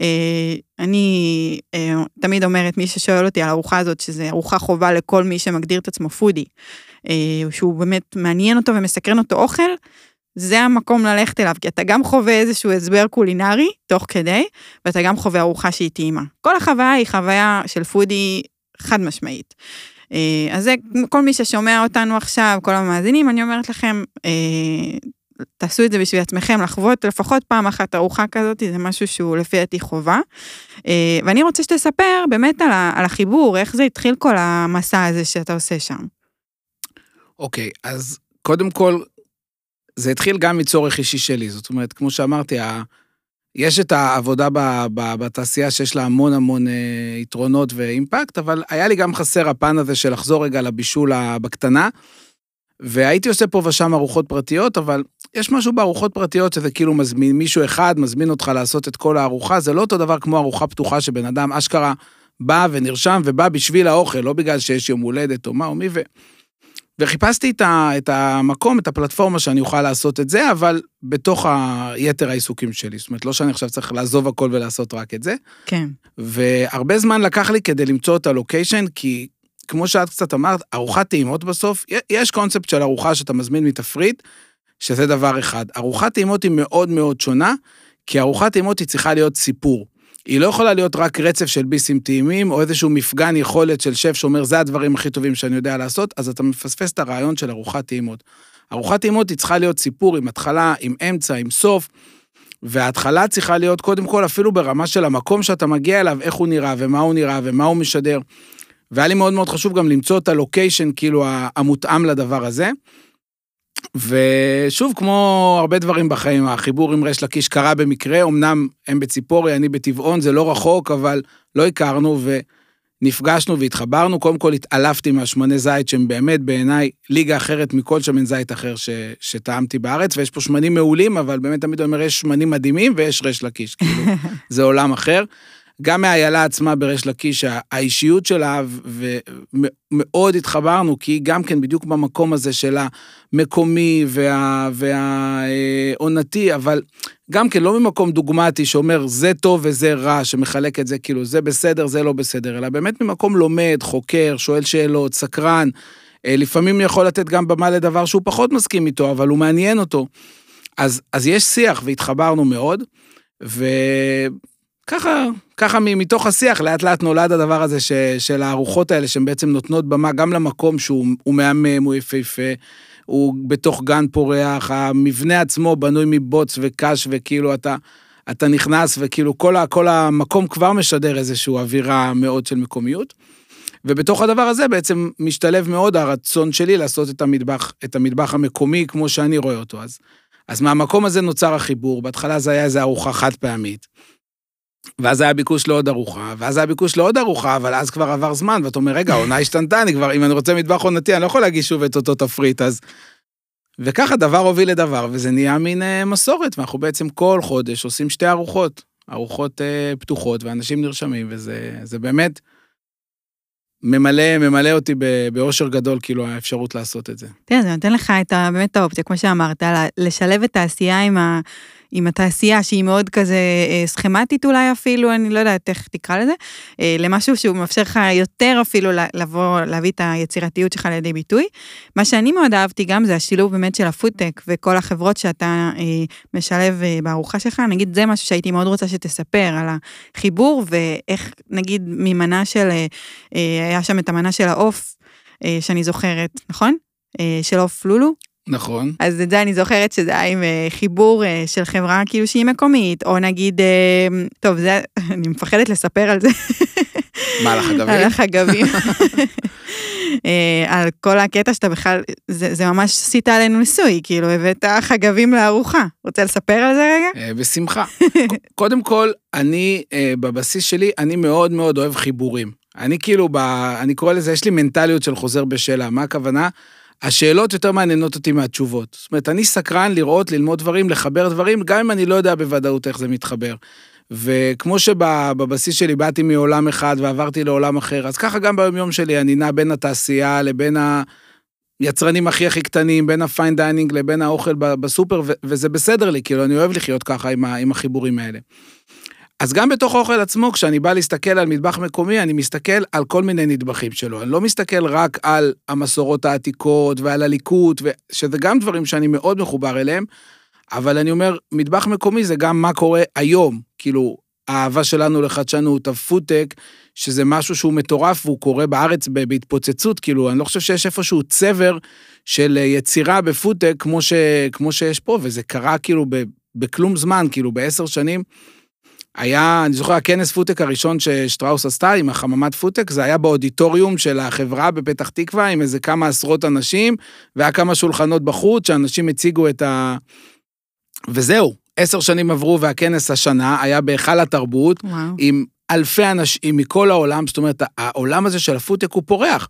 אה, אני אה, תמיד אומרת, מי ששואל אותי על הארוחה הזאת, שזה ארוחה חובה לכל מי שמגדיר את עצמו פודי, אה, שהוא באמת מעניין אותו ומסקרן אותו אוכל, זה המקום ללכת אליו, כי אתה גם חווה איזשהו הסבר קולינרי תוך כדי, ואתה גם חווה ארוחה שהיא טעימה. כל החוויה היא חוויה של פודי חד משמעית. אז זה, כל מי ששומע אותנו עכשיו, כל המאזינים, אני אומרת לכם, תעשו את זה בשביל עצמכם, לחוות לפחות פעם אחת ארוחה כזאת, זה משהו שהוא לפי דעתי חובה. אה, ואני רוצה שתספר באמת על, החיבור, איך זה התחיל כל המסע הזה שאתה עושה שם. אוקיי, okay, אז קודם כל, זה התחיל גם מצורך אישי שלי, זאת אומרת, כמו שאמרתי, יש את העבודה ב, ב, בתעשייה שיש לה המון המון אה, יתרונות ואימפקט, אבל היה לי גם חסר הפן הזה של לחזור רגע לבישול בקטנה. והייתי עושה פה ושם ארוחות פרטיות, אבל יש משהו בארוחות פרטיות שזה כאילו מזמין מישהו אחד, מזמין אותך לעשות את כל הארוחה, זה לא אותו דבר כמו ארוחה פתוחה שבן אדם אשכרה בא ונרשם ובא בשביל האוכל, לא בגלל שיש יום הולדת או מה או מי ו... וחיפשתי את, ה, את המקום, את הפלטפורמה שאני אוכל לעשות את זה, אבל בתוך היתר העיסוקים שלי. זאת אומרת, לא שאני עכשיו צריך לעזוב הכל ולעשות רק את זה. כן. והרבה זמן לקח לי כדי למצוא את הלוקיישן, כי כמו שאת קצת אמרת, ארוחת טעימות בסוף, יש קונספט של ארוחה שאתה מזמין מתפריט, שזה דבר אחד. ארוחת טעימות היא מאוד מאוד שונה, כי ארוחת טעימות היא צריכה להיות סיפור. היא לא יכולה להיות רק רצף של ביסים טעימים, או איזשהו מפגן יכולת של שף שאומר, זה הדברים הכי טובים שאני יודע לעשות, אז אתה מפספס את הרעיון של ארוחת טעימות. ארוחת טעימות היא צריכה להיות סיפור עם התחלה, עם אמצע, עם סוף, וההתחלה צריכה להיות קודם כל אפילו ברמה של המקום שאתה מגיע אליו, איך הוא נראה, ומה הוא נראה, ומה הוא משדר. והיה לי מאוד מאוד חשוב גם למצוא את הלוקיישן, כאילו, המותאם לדבר הזה. ושוב, כמו הרבה דברים בחיים, החיבור עם ריש לקיש קרה במקרה, אמנם הם בציפורי, אני בטבעון, זה לא רחוק, אבל לא הכרנו, ונפגשנו והתחברנו. קודם כל התעלפתי מהשמני זית, שהם באמת בעיניי ליגה אחרת מכל שמן זית אחר ש, שטעמתי בארץ, ויש פה שמנים מעולים, אבל באמת תמיד אומר, יש שמנים מדהימים ויש ריש לקיש, כאילו, זה עולם אחר. גם מהאיילה עצמה בריש לקיש, האישיות שלה, ומאוד התחברנו, כי היא גם כן בדיוק במקום הזה של המקומי והעונתי, וה, אבל גם כן לא ממקום דוגמטי שאומר זה טוב וזה רע, שמחלק את זה כאילו זה בסדר, זה לא בסדר, אלא באמת ממקום לומד, חוקר, שואל שאלות, סקרן. אה, לפעמים יכול לתת גם במה לדבר שהוא פחות מסכים איתו, אבל הוא מעניין אותו. אז, אז יש שיח והתחברנו מאוד, ו... ככה, ככה מתוך השיח לאט לאט נולד הדבר הזה ש, של הארוחות האלה שהן בעצם נותנות במה גם למקום שהוא מהמם, הוא יפהפה, הוא בתוך גן פורח, המבנה עצמו בנוי מבוץ וקש וכאילו אתה, אתה נכנס וכאילו כל, ה, כל המקום כבר משדר איזושהי אווירה מאוד של מקומיות. ובתוך הדבר הזה בעצם משתלב מאוד הרצון שלי לעשות את המטבח, את המטבח המקומי כמו שאני רואה אותו. אז, אז מהמקום הזה נוצר החיבור, בהתחלה זה היה איזו ארוחה חד פעמית. ואז היה ביקוש לעוד ארוחה, ואז היה ביקוש לעוד ארוחה, אבל אז כבר עבר זמן, ואתה אומר, רגע, העונה השתנתה, אני כבר, אם אני רוצה מטבח עונתי, אני לא יכול להגיש שוב את אותו תפריט, אז... וככה דבר הוביל לדבר, וזה נהיה מין אה, מסורת, ואנחנו בעצם כל חודש עושים שתי ארוחות, ארוחות אה, פתוחות, ואנשים נרשמים, וזה באמת ממלא, ממלא אותי באושר גדול, כאילו, האפשרות לעשות את זה. תראה, זה נותן לך את ה, באמת האופציה, כמו שאמרת, לשלב את העשייה עם ה... עם התעשייה שהיא מאוד כזה אה, סכמטית אולי אפילו, אני לא יודעת איך תקרא לזה, אה, למשהו שהוא מאפשר לך יותר אפילו לבוא, להביא את היצירתיות שלך לידי ביטוי. מה שאני מאוד אהבתי גם זה השילוב באמת של הפודטק וכל החברות שאתה אה, משלב בארוחה שלך, נגיד זה משהו שהייתי מאוד רוצה שתספר על החיבור ואיך נגיד ממנה של, היה שם את המנה של העוף שאני זוכרת, נכון? של עוף לולו. נכון. אז את זה אני זוכרת שזה היה עם אה, חיבור אה, של חברה כאילו שהיא מקומית, או נגיד, אה, טוב, זה, אני מפחדת לספר על זה. מה, על החגבים? על החגבים. על כל הקטע שאתה בכלל, זה, זה ממש עשית עלינו ניסוי, כאילו הבאת חגבים לארוחה. רוצה לספר על זה רגע? בשמחה. קודם כל, אני, בבסיס שלי, אני מאוד מאוד אוהב חיבורים. אני כאילו, ב, אני קורא לזה, יש לי מנטליות של חוזר בשאלה. מה הכוונה? השאלות יותר מעניינות אותי מהתשובות. זאת אומרת, אני סקרן לראות, ללמוד דברים, לחבר דברים, גם אם אני לא יודע בוודאות איך זה מתחבר. וכמו שבבסיס שלי באתי מעולם אחד ועברתי לעולם אחר, אז ככה גם ביומיום שלי אני נע בין התעשייה לבין היצרנים הכי הכי קטנים, בין ה fine dining לבין האוכל בסופר, וזה בסדר לי, כאילו, אני אוהב לחיות ככה עם, עם החיבורים האלה. אז גם בתוך האוכל עצמו, כשאני בא להסתכל על מטבח מקומי, אני מסתכל על כל מיני נדבכים שלו. אני לא מסתכל רק על המסורות העתיקות ועל הליקוט, שזה גם דברים שאני מאוד מחובר אליהם, אבל אני אומר, מטבח מקומי זה גם מה קורה היום. כאילו, האהבה שלנו לחדשנות, הפודטק, שזה משהו שהוא מטורף והוא קורה בארץ בהתפוצצות, כאילו, אני לא חושב שיש איפשהו צבר של יצירה בפודטק כמו, ש, כמו שיש פה, וזה קרה כאילו ב, בכלום זמן, כאילו בעשר שנים. היה, אני זוכר, הכנס פודטק הראשון ששטראוס עשתה עם החממת פודטק, זה היה באודיטוריום של החברה בפתח תקווה, עם איזה כמה עשרות אנשים, והיה כמה שולחנות בחוץ, שאנשים הציגו את ה... וזהו, עשר שנים עברו והכנס השנה היה בהיכל התרבות, וואו. עם אלפי אנשים מכל העולם, זאת אומרת, העולם הזה של הפודטק הוא פורח.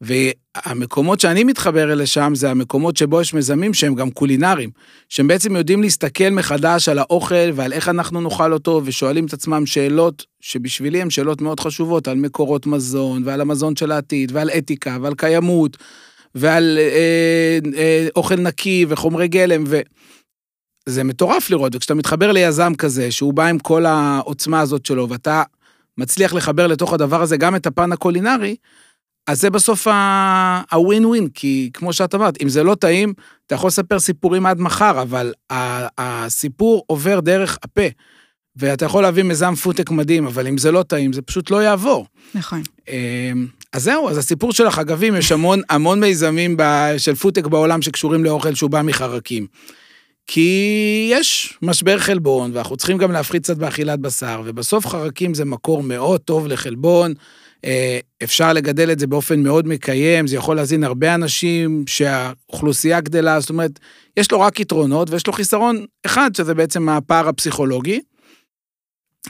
והמקומות שאני מתחבר אלה שם, זה המקומות שבו יש מיזמים שהם גם קולינריים, שהם בעצם יודעים להסתכל מחדש על האוכל ועל איך אנחנו נאכל אותו, ושואלים את עצמם שאלות שבשבילי הן שאלות מאוד חשובות, על מקורות מזון, ועל המזון של העתיד, ועל אתיקה, ועל קיימות, ועל אה, אה, אוכל נקי וחומרי גלם, ו... זה מטורף לראות, וכשאתה מתחבר ליזם כזה, שהוא בא עם כל העוצמה הזאת שלו, ואתה מצליח לחבר לתוך הדבר הזה גם את הפן הקולינרי, אז זה בסוף הווין ווין, כי כמו שאת אמרת, אם זה לא טעים, אתה יכול לספר סיפורים עד מחר, אבל הסיפור עובר דרך הפה. ואתה יכול להביא מיזם פודטק מדהים, אבל אם זה לא טעים, זה פשוט לא יעבור. נכון. אמ, אז זהו, אז הסיפור של החגבים, יש המון, המון מיזמים של פודטק בעולם שקשורים לאוכל שהוא בא מחרקים. כי יש משבר חלבון, ואנחנו צריכים גם להפחית קצת באכילת בשר, ובסוף חרקים זה מקור מאוד טוב לחלבון. אה, אפשר לגדל את זה באופן מאוד מקיים, זה יכול להזין הרבה אנשים, שהאוכלוסייה גדלה, זאת אומרת, יש לו רק יתרונות ויש לו חיסרון אחד, שזה בעצם הפער הפסיכולוגי,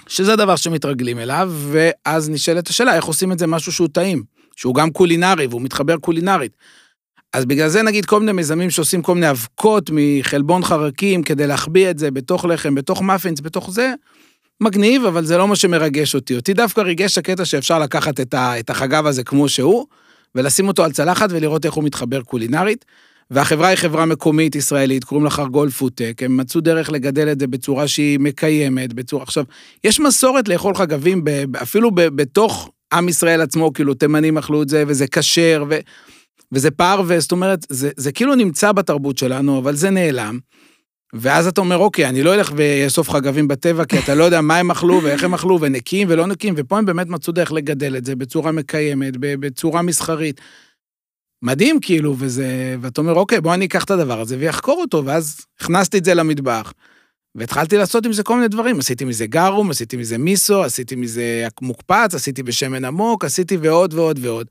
שזה דבר שמתרגלים אליו, ואז נשאלת השאלה, איך עושים את זה משהו שהוא טעים, שהוא גם קולינרי והוא מתחבר קולינרית. אז בגלל זה נגיד כל מיני מיזמים שעושים כל מיני אבקות מחלבון חרקים כדי להחביא את זה בתוך לחם, בתוך מאפינס, בתוך זה, מגניב, אבל זה לא מה שמרגש אותי. אותי דווקא ריגש הקטע שאפשר לקחת את, ה, את החגב הזה כמו שהוא, ולשים אותו על צלחת ולראות איך הוא מתחבר קולינרית. והחברה היא חברה מקומית ישראלית, קוראים לה חרגול פודטק, הם מצאו דרך לגדל את זה בצורה שהיא מקיימת, בצורה... עכשיו, יש מסורת לאכול חגבים ב, אפילו ב, בתוך עם ישראל עצמו, כאילו תימנים אכלו את זה, וזה כשר, ו... וזה פרווה, זאת אומרת, זה, זה כאילו נמצא בתרבות שלנו, אבל זה נעלם. ואז אתה אומר, אוקיי, אני לא אלך ואאסוף חגבים בטבע, כי אתה לא יודע מה הם אכלו ואיך הם אכלו, ונקיים ולא נקיים, ופה הם באמת מצאו דרך לגדל את זה בצורה מקיימת, בצורה מסחרית. מדהים, כאילו, וזה, ואתה אומר, אוקיי, בוא אני אקח את הדבר הזה ויחקור אותו, ואז הכנסתי את זה למטבח, והתחלתי לעשות עם זה כל מיני דברים. עשיתי מזה גרום, עשיתי מזה מיסו, עשיתי מזה מוקפץ, עשיתי בשמן עמוק, עשיתי ועוד ועוד ועוד.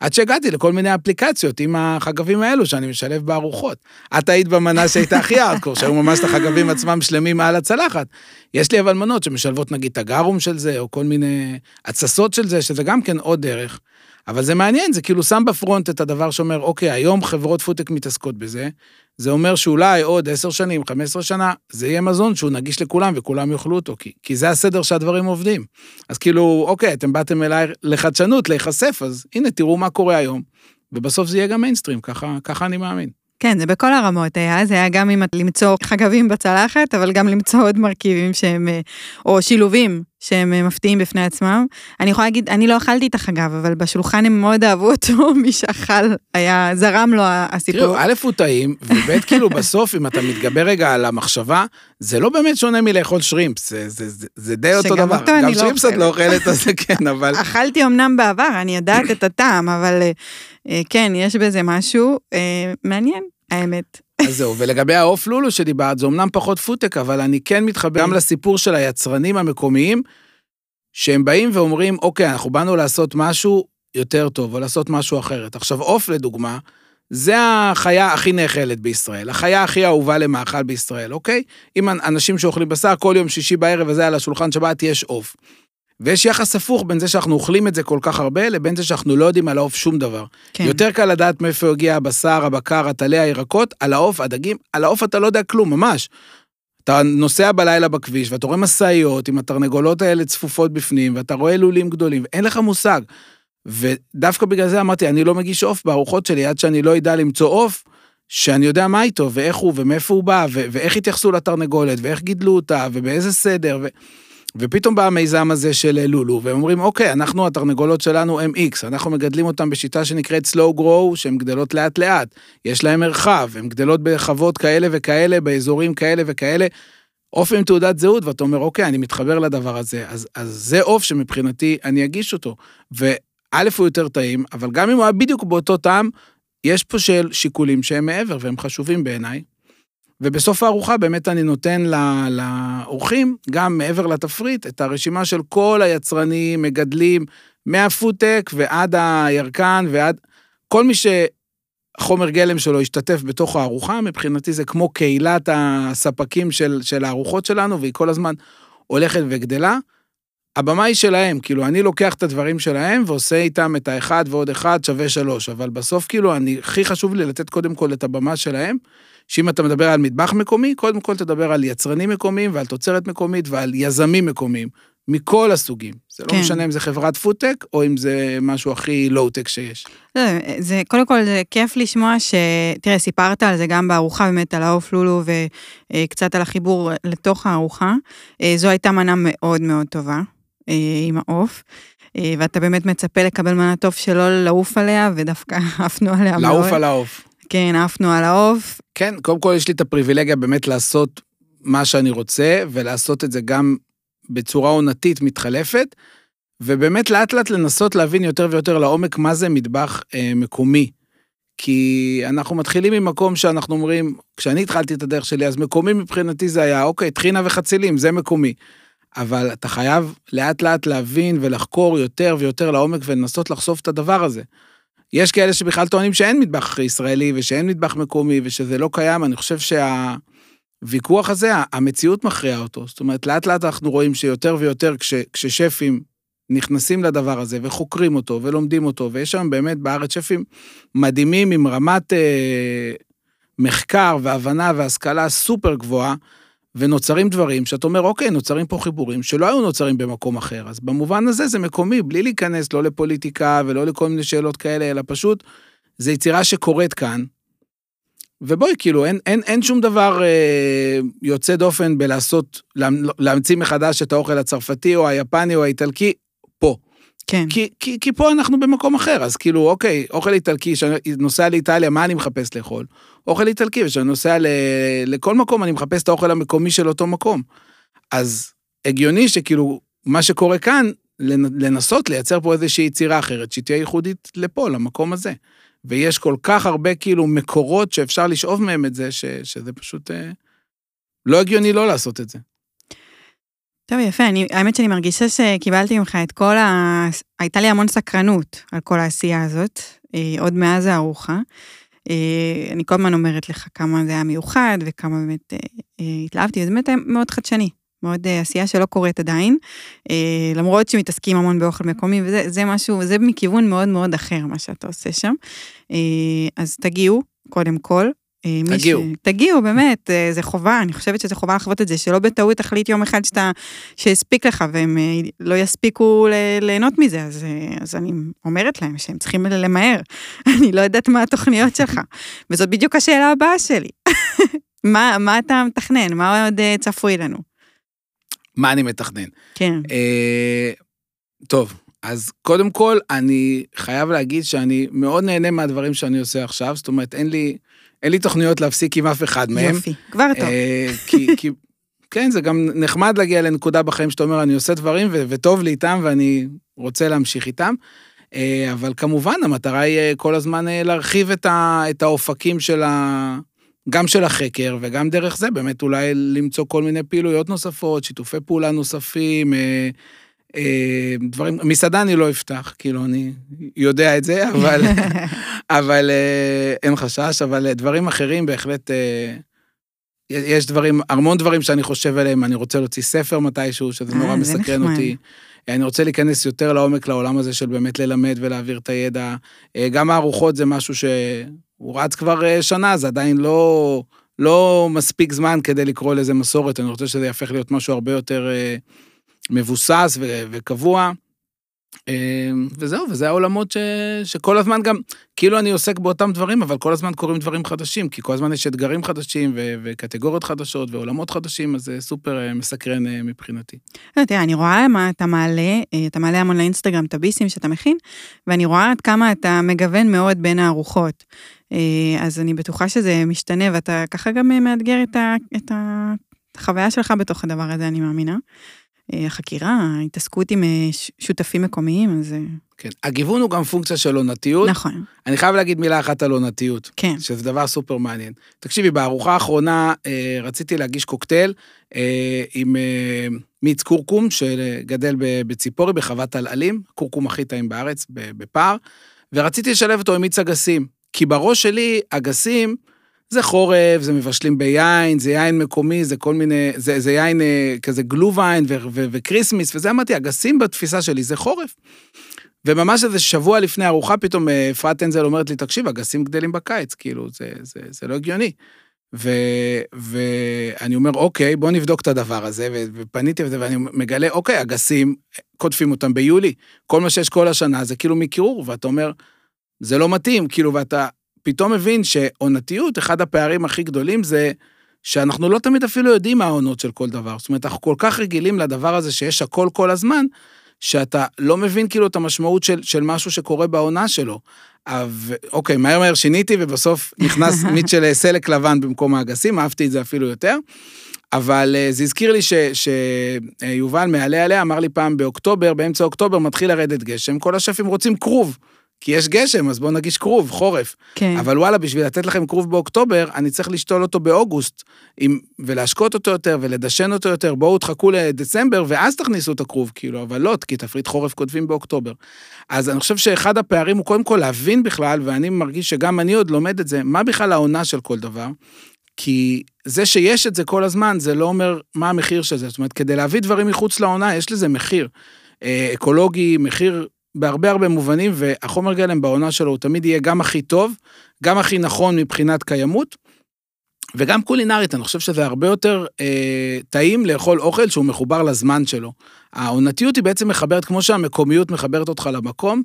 עד שהגעתי לכל מיני אפליקציות עם החגבים האלו שאני משלב בארוחות. את היית במנה שהייתה הכי ארדקור, שהיו ממש את החגבים עצמם שלמים על הצלחת. יש לי אבל מנות שמשלבות נגיד את הגרום של זה, או כל מיני התססות של זה, שזה גם כן עוד דרך. אבל זה מעניין, זה כאילו שם בפרונט את הדבר שאומר, אוקיי, היום חברות פודטק מתעסקות בזה, זה אומר שאולי עוד עשר שנים, חמש עשרה שנה, זה יהיה מזון שהוא נגיש לכולם וכולם יאכלו אותו, כי, כי זה הסדר שהדברים עובדים. אז כאילו, אוקיי, אתם באתם אליי לחדשנות, להיחשף, אז הנה, תראו מה קורה היום. ובסוף זה יהיה גם מיינסטרים, ככה, ככה אני מאמין. כן, זה בכל הרמות היה, זה היה גם עם למצוא חגבים בצלחת, אבל גם למצוא עוד מרכיבים שהם, אה, או שילובים שהם אה, מפתיעים בפני עצמם. אני יכולה להגיד, אני לא אכלתי את החגב, אבל בשולחן הם מאוד אהבו אותו, מי שאכל, היה, זרם לו הסיפור. תראו, א' הוא טעים, וב' כאילו בסוף, אם אתה מתגבר רגע על המחשבה, זה לא באמת שונה מלאכול שרימפס, זה, זה, זה, זה די אותו דבר. אותו גם לא שרימפס את לא אוכלת, אז כן, אבל... אכלתי אמנם בעבר, אני יודעת את הטעם, אבל אה, כן, יש בזה משהו מעניין. האמת. אז זהו, ולגבי העוף לולו שדיברת, זה אמנם פחות פודטק, אבל אני כן מתחבר גם לסיפור של היצרנים המקומיים, שהם באים ואומרים, אוקיי, אנחנו באנו לעשות משהו יותר טוב, או לעשות משהו אחרת. עכשיו, עוף לדוגמה, זה החיה הכי נאכלת בישראל, החיה הכי אהובה למאכל בישראל, אוקיי? אם אנשים שאוכלים בשר, כל יום שישי בערב וזה על השולחן שבת יש עוף. ויש יחס הפוך בין זה שאנחנו אוכלים את זה כל כך הרבה, לבין זה שאנחנו לא יודעים על העוף שום דבר. כן. יותר קל לדעת מאיפה הגיע הבשר, הבקר, הטלה, הירקות, על העוף, הדגים, על העוף אתה לא יודע כלום, ממש. אתה נוסע בלילה בכביש, ואתה רואה משאיות עם התרנגולות האלה צפופות בפנים, ואתה רואה לולים גדולים, אין לך מושג. ודווקא בגלל זה אמרתי, אני לא מגיש עוף בארוחות שלי עד שאני לא אדע למצוא עוף, שאני יודע מה איתו, ואיך הוא, ומאיפה הוא בא, ואיך התייחסו לתרנגולת, ואיך גידלו אותה, ובאיזה סדר. ו... ופתאום בא המיזם הזה של לולו, והם אומרים, אוקיי, אנחנו, התרנגולות שלנו הם X, אנחנו מגדלים אותם בשיטה שנקראת slow grow, שהן גדלות לאט-לאט, יש להם מרחב, הן גדלות בחוות כאלה וכאלה, באזורים כאלה וכאלה. עוף עם תעודת זהות, ואתה אומר, אוקיי, אני מתחבר לדבר הזה, אז, אז זה עוף שמבחינתי אני אגיש אותו. וא', הוא יותר טעים, אבל גם אם הוא היה בדיוק באותו טעם, יש פה של שיקולים שהם מעבר והם חשובים בעיניי. ובסוף הארוחה באמת אני נותן לאורחים, גם מעבר לתפריט, את הרשימה של כל היצרנים, מגדלים, מהפודטק ועד הירקן ועד... כל מי שחומר גלם שלו השתתף בתוך הארוחה, מבחינתי זה כמו קהילת הספקים של, של הארוחות שלנו, והיא כל הזמן הולכת וגדלה. הבמה היא שלהם, כאילו, אני לוקח את הדברים שלהם ועושה איתם את האחד ועוד אחד שווה שלוש, אבל בסוף, כאילו, אני, הכי חשוב לי לתת קודם כל את הבמה שלהם, שאם אתה מדבר על מטבח מקומי, קודם כל תדבר על יצרנים מקומיים ועל תוצרת מקומית ועל יזמים מקומיים, מכל הסוגים. זה לא כן. לא משנה אם זה חברת פודטק או אם זה משהו הכי לואו-טק שיש. לא, זה, קודם כל, זה כיף לשמוע ש... תראה, סיפרת על זה גם בארוחה, באמת, על העוף לולו וקצת על החיבור לתוך הארוחה. אה, זו הייתה מנה מאוד מאוד טובה. אה, עם העוף. אה, ואתה באמת מצפה לקבל מנה טוב שלא לעוף עליה, ודווקא עפנו עליה מאוד. לעוף על העוף. כן, עפנו על העוף. כן, קודם כל יש לי את הפריבילגיה באמת לעשות מה שאני רוצה, ולעשות את זה גם בצורה עונתית מתחלפת, ובאמת לאט לאט לנסות להבין יותר ויותר לעומק מה זה מטבח אה, מקומי. כי אנחנו מתחילים ממקום שאנחנו אומרים, כשאני התחלתי את הדרך שלי, אז מקומי מבחינתי זה היה, אוקיי, טחינה וחצילים, זה מקומי. אבל אתה חייב לאט לאט להבין ולחקור יותר ויותר לעומק ולנסות לחשוף את הדבר הזה. יש כאלה שבכלל טוענים שאין מטבח ישראלי ושאין מטבח מקומי ושזה לא קיים, אני חושב שהוויכוח הזה, המציאות מכריעה אותו. זאת אומרת, לאט לאט אנחנו רואים שיותר ויותר כש, כששפים נכנסים לדבר הזה וחוקרים אותו ולומדים אותו, ויש שם באמת בארץ שפים מדהימים עם רמת אה, מחקר והבנה והשכלה סופר גבוהה, ונוצרים דברים שאתה אומר, אוקיי, נוצרים פה חיבורים שלא היו נוצרים במקום אחר. אז במובן הזה זה מקומי, בלי להיכנס לא לפוליטיקה ולא לכל מיני שאלות כאלה, אלא פשוט, זה יצירה שקורית כאן. ובואי, כאילו, אין, אין, אין שום דבר אה, יוצא דופן בלעשות, לה, להמציא מחדש את האוכל הצרפתי או היפני או האיטלקי. כן. כי, כי, כי פה אנחנו במקום אחר, אז כאילו, אוקיי, אוכל איטלקי, כשאני נוסע לאיטליה, מה אני מחפש לאכול? אוכל איטלקי, וכשאני נוסע ל, לכל מקום, אני מחפש את האוכל המקומי של אותו מקום. אז הגיוני שכאילו, מה שקורה כאן, לנסות לייצר פה איזושהי יצירה אחרת, שהיא תהיה ייחודית לפה, למקום הזה. ויש כל כך הרבה כאילו מקורות שאפשר לשאוב מהם את זה, ש, שזה פשוט אה, לא הגיוני לא לעשות את זה. טוב, יפה. אני, האמת שאני מרגישה שקיבלתי ממך את כל ה... הייתה לי המון סקרנות על כל העשייה הזאת, אה, עוד מאז הארוחה. אה, אני כל הזמן אומרת לך כמה זה היה מיוחד וכמה באמת אה, התלהבתי, זה באמת מאוד חדשני. מאוד עשייה שלא קורית עדיין, למרות שמתעסקים המון באוכל מקומי, וזה משהו, זה מכיוון מאוד מאוד אחר, מה שאתה עושה שם. אז תגיעו, קודם כל, תגיעו. ש... תגיעו, באמת, אה, זה חובה, אני חושבת שזה חובה לחוות את זה, שלא בטעות תחליט יום אחד שאתה, שהספיק לך והם אה, לא יספיקו ליהנות מזה, אז, אז אני אומרת להם שהם צריכים למהר. אני לא יודעת מה התוכניות שלך, וזאת בדיוק השאלה הבאה שלי. מה, מה אתה מתכנן? מה עוד צפוי לנו? מה אני מתכנן? כן. אה, טוב, אז קודם כל, אני חייב להגיד שאני מאוד נהנה מהדברים שאני עושה עכשיו, זאת אומרת, אין לי... אין לי תוכניות להפסיק עם אף אחד מהם. יופי, כבר טוב. אה, כי, כי, כן, זה גם נחמד להגיע לנקודה בחיים שאתה אומר, אני עושה דברים ו- וטוב לי איתם ואני רוצה להמשיך איתם. אה, אבל כמובן, המטרה היא אה, כל הזמן להרחיב את, ה- את האופקים של ה... גם של החקר וגם דרך זה באמת אולי למצוא כל מיני פעילויות נוספות, שיתופי פעולה נוספים, דברים, מסעדה אני לא אפתח, כאילו, אני יודע את זה, אבל, אבל אה, אין חשש, אבל דברים אחרים בהחלט, אה, יש דברים, המון דברים שאני חושב עליהם, אני רוצה להוציא ספר מתישהו, שזה נורא מסקרן אותי. אני רוצה להיכנס יותר לעומק לעולם הזה של באמת ללמד ולהעביר את הידע. גם הארוחות זה משהו שהוא רץ כבר שנה, זה עדיין לא, לא מספיק זמן כדי לקרוא לזה מסורת, אני רוצה שזה יהפך להיות משהו הרבה יותר... מבוסס ו- וקבוע. אה, וזהו, וזה העולמות ש... שכל הזמן גם, כאילו אני עוסק באותם דברים, אבל כל הזמן קורים דברים חדשים, כי כל הזמן יש אתגרים חדשים ו... וקטגוריות חדשות ועולמות חדשים, אז זה סופר אה, מסקרן אה, מבחינתי. לא, תראה, אני רואה מה אתה מעלה, אתה מעלה המון לאינסטגרם את הביסים שאתה מכין, ואני רואה עד כמה אתה מגוון מאוד בין הארוחות. אז אני בטוחה שזה משתנה, ואתה ככה גם מאתגר את, ה... את החוויה שלך בתוך הדבר הזה, אני מאמינה. אה, החקירה, ההתעסקות עם אה, שותפים מקומיים, אז... אה, כן, הגיוון הוא גם פונקציה של עונתיות. נכון. אני חייב להגיד מילה אחת על עונתיות. כן. שזה דבר סופר מעניין. תקשיבי, בארוחה האחרונה רציתי להגיש קוקטייל עם מיץ קורקום, שגדל בציפורי, בחוות עלעלים, קורקום הכי טעים בארץ, בפער, ורציתי לשלב אותו עם מיץ אגסים. כי בראש שלי, אגסים, זה חורף, זה מבשלים ביין, זה יין מקומי, זה כל מיני, זה, זה יין אה, כזה גלוביין וקריסמיס, וזה אמרתי, אגסים בתפיסה שלי זה חורף. וממש איזה שבוע לפני ארוחה, פתאום אה, אפרת אנזל אומרת לי, תקשיב, אגסים גדלים בקיץ, כאילו, זה, זה, זה לא הגיוני. ו, ואני אומר, אוקיי, בוא נבדוק את הדבר הזה, ופניתי לזה, ואני מגלה, אוקיי, אגסים, קוטפים אותם ביולי, כל מה שיש כל השנה זה כאילו מקירור, ואתה אומר, זה לא מתאים, כאילו, ואתה פתאום מבין שעונתיות, אחד הפערים הכי גדולים זה שאנחנו לא תמיד אפילו יודעים מה העונות של כל דבר. זאת אומרת, אנחנו כל כך רגילים לדבר הזה שיש הכל כל הזמן, שאתה לא מבין כאילו את המשמעות של, של משהו שקורה בעונה שלו. אבל, אוקיי, מהר מהר שיניתי, ובסוף נכנס מיץ של סלק לבן במקום האגסים, אהבתי את זה אפילו יותר. אבל אה, זה הזכיר לי שיובל מעלה עליה אמר לי פעם באוקטובר, באמצע אוקטובר מתחיל לרדת גשם, כל השפים רוצים כרוב. כי יש גשם, אז בואו נגיש כרוב, חורף. כן. אבל וואלה, בשביל לתת לכם כרוב באוקטובר, אני צריך לשתול אותו באוגוסט, עם, ולהשקות אותו יותר, ולדשן אותו יותר, בואו תחכו לדצמבר, ואז תכניסו את הכרוב, כאילו, אבל לא, כי תפריט חורף כותבים באוקטובר. אז אני חושב שאחד הפערים הוא קודם כל להבין בכלל, ואני מרגיש שגם אני עוד לומד את זה, מה בכלל העונה של כל דבר. כי זה שיש את זה כל הזמן, זה לא אומר מה המחיר של זה. זאת אומרת, כדי להביא דברים מחוץ לעונה, יש לזה מחיר. אה, אקולוגי, מחיר בהרבה הרבה מובנים, והחומר גלם בעונה שלו הוא תמיד יהיה גם הכי טוב, גם הכי נכון מבחינת קיימות, וגם קולינרית, אני חושב שזה הרבה יותר אה, טעים לאכול אוכל שהוא מחובר לזמן שלו. העונתיות היא בעצם מחברת, כמו שהמקומיות מחברת אותך למקום,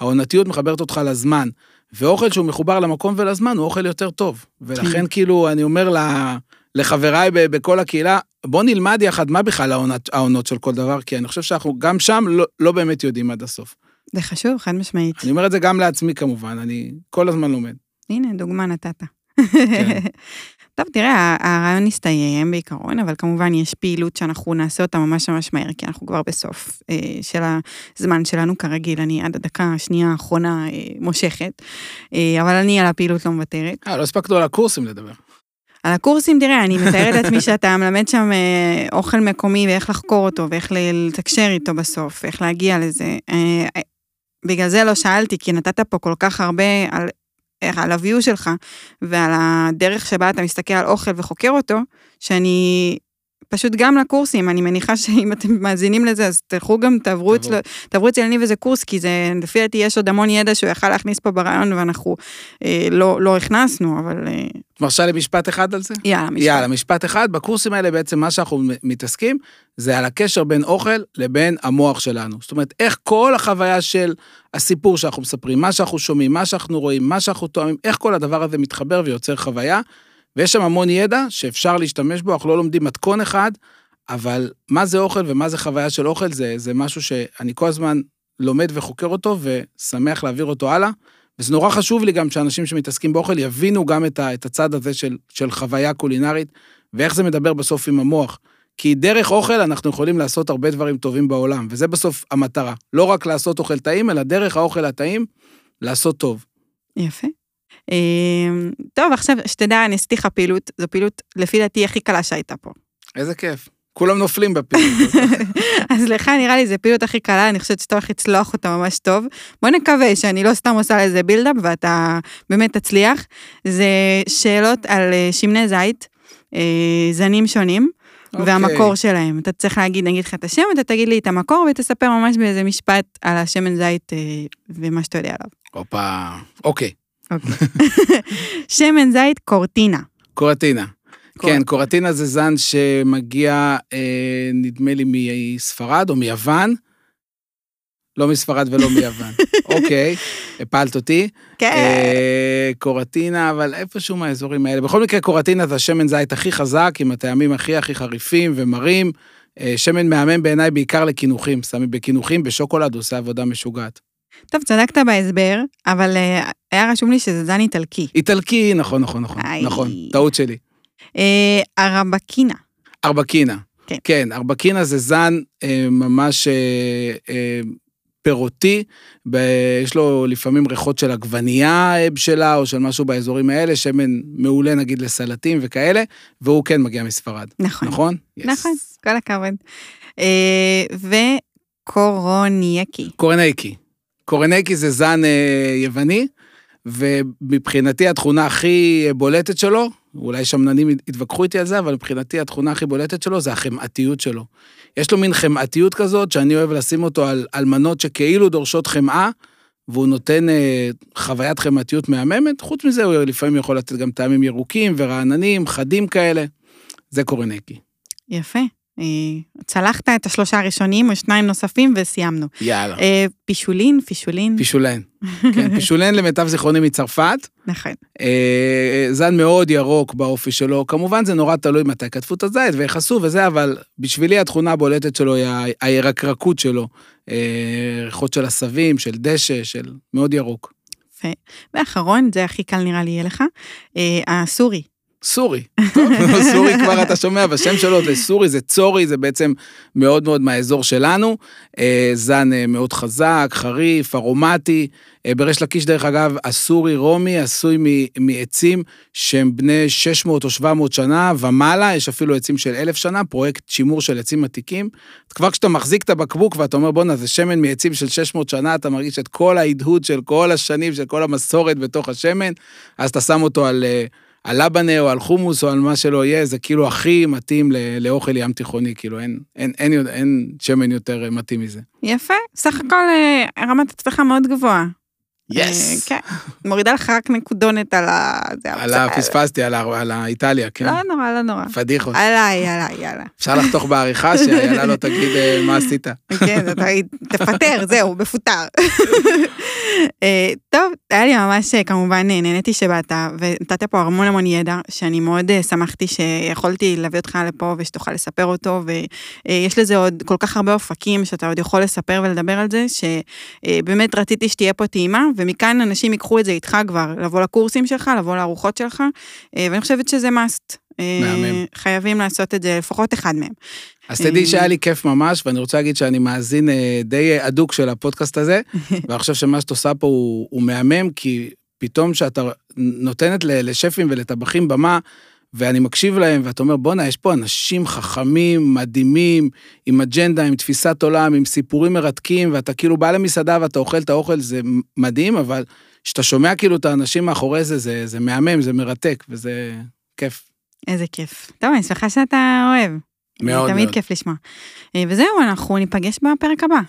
העונתיות מחברת אותך לזמן. ואוכל שהוא מחובר למקום ולזמן הוא אוכל יותר טוב. ולכן כן. כאילו, אני אומר לה, לחבריי בכל הקהילה, בוא נלמד יחד מה בכלל העונות, העונות של כל דבר, כי אני חושב שאנחנו גם שם לא, לא באמת יודעים עד הסוף. זה חשוב, חד משמעית. אני אומר את זה גם לעצמי כמובן, אני כל הזמן לומד. הנה, דוגמה נתת. כן. טוב, תראה, הרעיון הסתיים בעיקרון, אבל כמובן יש פעילות שאנחנו נעשה אותה ממש ממש מהר, כי אנחנו כבר בסוף אה, של הזמן שלנו, כרגיל, אני עד הדקה השנייה האחרונה אה, מושכת, אה, אבל אני על הפעילות לא מוותרת. אה, לא הספקנו על הקורסים לדבר. על הקורסים, תראה, אני מתארת לעצמי שאתה מלמד שם אה, אוכל מקומי ואיך לחקור אותו ואיך לתקשר איתו בסוף, איך להגיע לזה. בגלל זה לא שאלתי, כי נתת פה כל כך הרבה על, על הוויו שלך ועל הדרך שבה אתה מסתכל על אוכל וחוקר אותו, שאני פשוט גם לקורסים, אני מניחה שאם אתם מאזינים לזה, אז תלכו גם, תעברו אצל, תעברו אצל יניב איזה קורס, כי זה, לפי דעתי יש עוד המון ידע שהוא יכל להכניס פה ברעיון, ואנחנו אה, לא, לא הכנסנו, אבל... אה... מרשה לי משפט אחד על זה? יאללה, משפט. יאללה, משפט אחד. בקורסים האלה בעצם מה שאנחנו מתעסקים, זה על הקשר בין אוכל לבין המוח שלנו. זאת אומרת, איך כל החוויה של הסיפור שאנחנו מספרים, מה שאנחנו שומעים, מה שאנחנו רואים, מה שאנחנו תואמים, איך כל הדבר הזה מתחבר ויוצר חוויה. ויש שם המון ידע שאפשר להשתמש בו, אנחנו לא לומדים מתכון אחד, אבל מה זה אוכל ומה זה חוויה של אוכל, זה, זה משהו שאני כל הזמן לומד וחוקר אותו ושמח להעביר אותו הלאה. וזה נורא חשוב לי גם שאנשים שמתעסקים באוכל יבינו גם את, ה, את הצד הזה של, של חוויה קולינרית, ואיך זה מדבר בסוף עם המוח. כי דרך אוכל אנחנו יכולים לעשות הרבה דברים טובים בעולם, וזה בסוף המטרה. לא רק לעשות אוכל טעים, אלא דרך האוכל הטעים, לעשות טוב. יפה. אמ, טוב, עכשיו שתדע, אני עשיתי לך פעילות, זו פעילות לפי דעתי הכי קלה שהייתה פה. איזה כיף. כולם נופלים בפעילות. אז לך נראה לי זו פעילות הכי קלה, אני חושבת שאתה הולך לצלוח אותה ממש טוב. בוא נקווה שאני לא סתם עושה לזה בילדאפ ואתה באמת תצליח. זה שאלות על אה, שמני זית, אה, זנים שונים. Okay. אוקיי. והמקור שלהם. אתה צריך להגיד, נגיד לך את השם, אתה תגיד לי את המקור ותספר ממש באיזה משפט על השמן זית אה, ומה שאתה יודע עליו. הופה, אוקיי. אוקיי. שמן זית קורטינה. קורטינה. כן, קורטינה זה זן שמגיע, אה, נדמה לי, מספרד או מיוון. לא מספרד ולא מיוון. אוקיי, הפלת אותי. כן. אה, קורטינה, אבל איפשהו מהאזורים האלה. בכל מקרה, קורטינה זה השמן זית הכי חזק, עם הטעמים הכי הכי חריפים ומרים. אה, שמן מהמם בעיניי בעיקר לקינוחים. שמים בקינוחים, בשוקולד, עושה עבודה משוגעת. טוב, צדקת בהסבר, אבל אה, היה רשום לי שזה זן איטלקי. איטלקי, נכון, נכון, נכון, איי. נכון, טעות שלי. אה, הרבקינה. ארבקינה. כן. כן, ארבקינה זה זן אה, ממש אה, אה, פירותי, ב, יש לו לפעמים ריחות של עגבנייה אה, בשלה, או של משהו באזורים האלה, שמן מעולה נגיד לסלטים וכאלה, והוא כן מגיע מספרד, נכון. נכון? נכון, כל הכבוד. אה, וקורונייקי. קורנייקי. קורנייקי זה זן אה, יווני, ומבחינתי התכונה הכי בולטת שלו, אולי שמננים יתווכחו איתי על זה, אבל מבחינתי התכונה הכי בולטת שלו זה החמאתיות שלו. יש לו מין חמאתיות כזאת, שאני אוהב לשים אותו על, על מנות שכאילו דורשות חמאה, והוא נותן אה, חוויית חמאתיות מהממת. חוץ מזה, הוא לפעמים יכול לתת גם טעמים ירוקים ורעננים, חדים כאלה. זה קורנקי. יפה. אה, צלחת את השלושה הראשונים, או שניים נוספים, וסיימנו. יאללה. אה, פישולין, פישולין. פישולן. כן, פישולן למיטב זיכרוני מצרפת. נכון. אה, זן מאוד ירוק באופי שלו, כמובן זה נורא תלוי מתי כתבו את הזית ואיך עשו וזה, אבל בשבילי התכונה הבולטת שלו היא הירקרקות שלו. ריחות של עשבים, של דשא, של מאוד ירוק. יפה. ואחרון, זה הכי קל נראה לי יהיה לך, הסורי. סורי. טוב, סורי כבר אתה שומע, בשם שלו זה סורי, זה צורי, זה בעצם מאוד מאוד מהאזור שלנו. אה, זן אה, מאוד חזק, חריף, ארומטי. אה, בריש לקיש, דרך אגב, הסורי רומי עשוי מ- מעצים שהם בני 600 או 700 שנה ומעלה, יש אפילו עצים של אלף שנה, פרויקט שימור של עצים עתיקים. כבר כשאתה מחזיק את הבקבוק ואתה אומר, בואנה, זה שמן מעצים של 600 שנה, אתה מרגיש את כל ההדהוד של כל השנים, של כל המסורת בתוך השמן, אז אתה שם אותו על... אה, על לבנה או על חומוס או על מה שלא יהיה, זה כאילו הכי מתאים ל- לאוכל ים תיכוני, כאילו אין, אין, אין, אין, אין שמן יותר אה, מתאים מזה. יפה. סך הכל אה, רמת הצלחה מאוד גבוהה. אה, יס! כן. מורידה לך רק נקודונת על ה... על בסדר. ה... פספסתי, על האיטליה, כן. לא נורא, לא נורא. פדיחות. עליי, עליי, יאללה. אפשר לחתוך בעריכה שאיילה לא תגיד אה, מה עשית. כן, תפטר, זהו, מפוטר. טוב, היה לי ממש, אה, כמובן, אה, נהניתי שבאת, ונתת פה המון המון ידע, שאני מאוד אה, שמחתי שיכולתי להביא אותך לפה ושתוכל לספר אותו, ויש לזה עוד כל כך הרבה אופקים שאתה עוד יכול לספר ולדבר על זה, שבאמת רציתי שתהיה פה טעימה, ומכאן אנשים ייקחו את זה איתך כבר, לבוא לקורסים שלך, לבוא לארוחות שלך, ואני חושבת שזה must. אה, מהמם. חייבים לעשות את זה, לפחות אחד מהם. אז תדעי שהיה לי כיף ממש, ואני רוצה להגיד שאני מאזין אה, די הדוק של הפודקאסט הזה, ואני חושב שמה שאת עושה פה הוא, הוא מהמם, כי פתאום שאתה נותנת לשפים ולטבחים במה, ואני מקשיב להם, ואתה אומר, בואנה, יש פה אנשים חכמים, מדהימים, עם אג'נדה, עם תפיסת עולם, עם סיפורים מרתקים, ואתה כאילו בא למסעדה ואתה אוכל את האוכל, זה מדהים, אבל כשאתה שומע כאילו את האנשים מאחורי זה, זה, זה מהמם, זה מרתק, וזה כיף. איזה כיף. טוב, אני שמחה שאתה אוהב. מאוד מאוד. תמיד כיף לשמוע. אה, וזהו, אנחנו ניפגש בפרק הבא.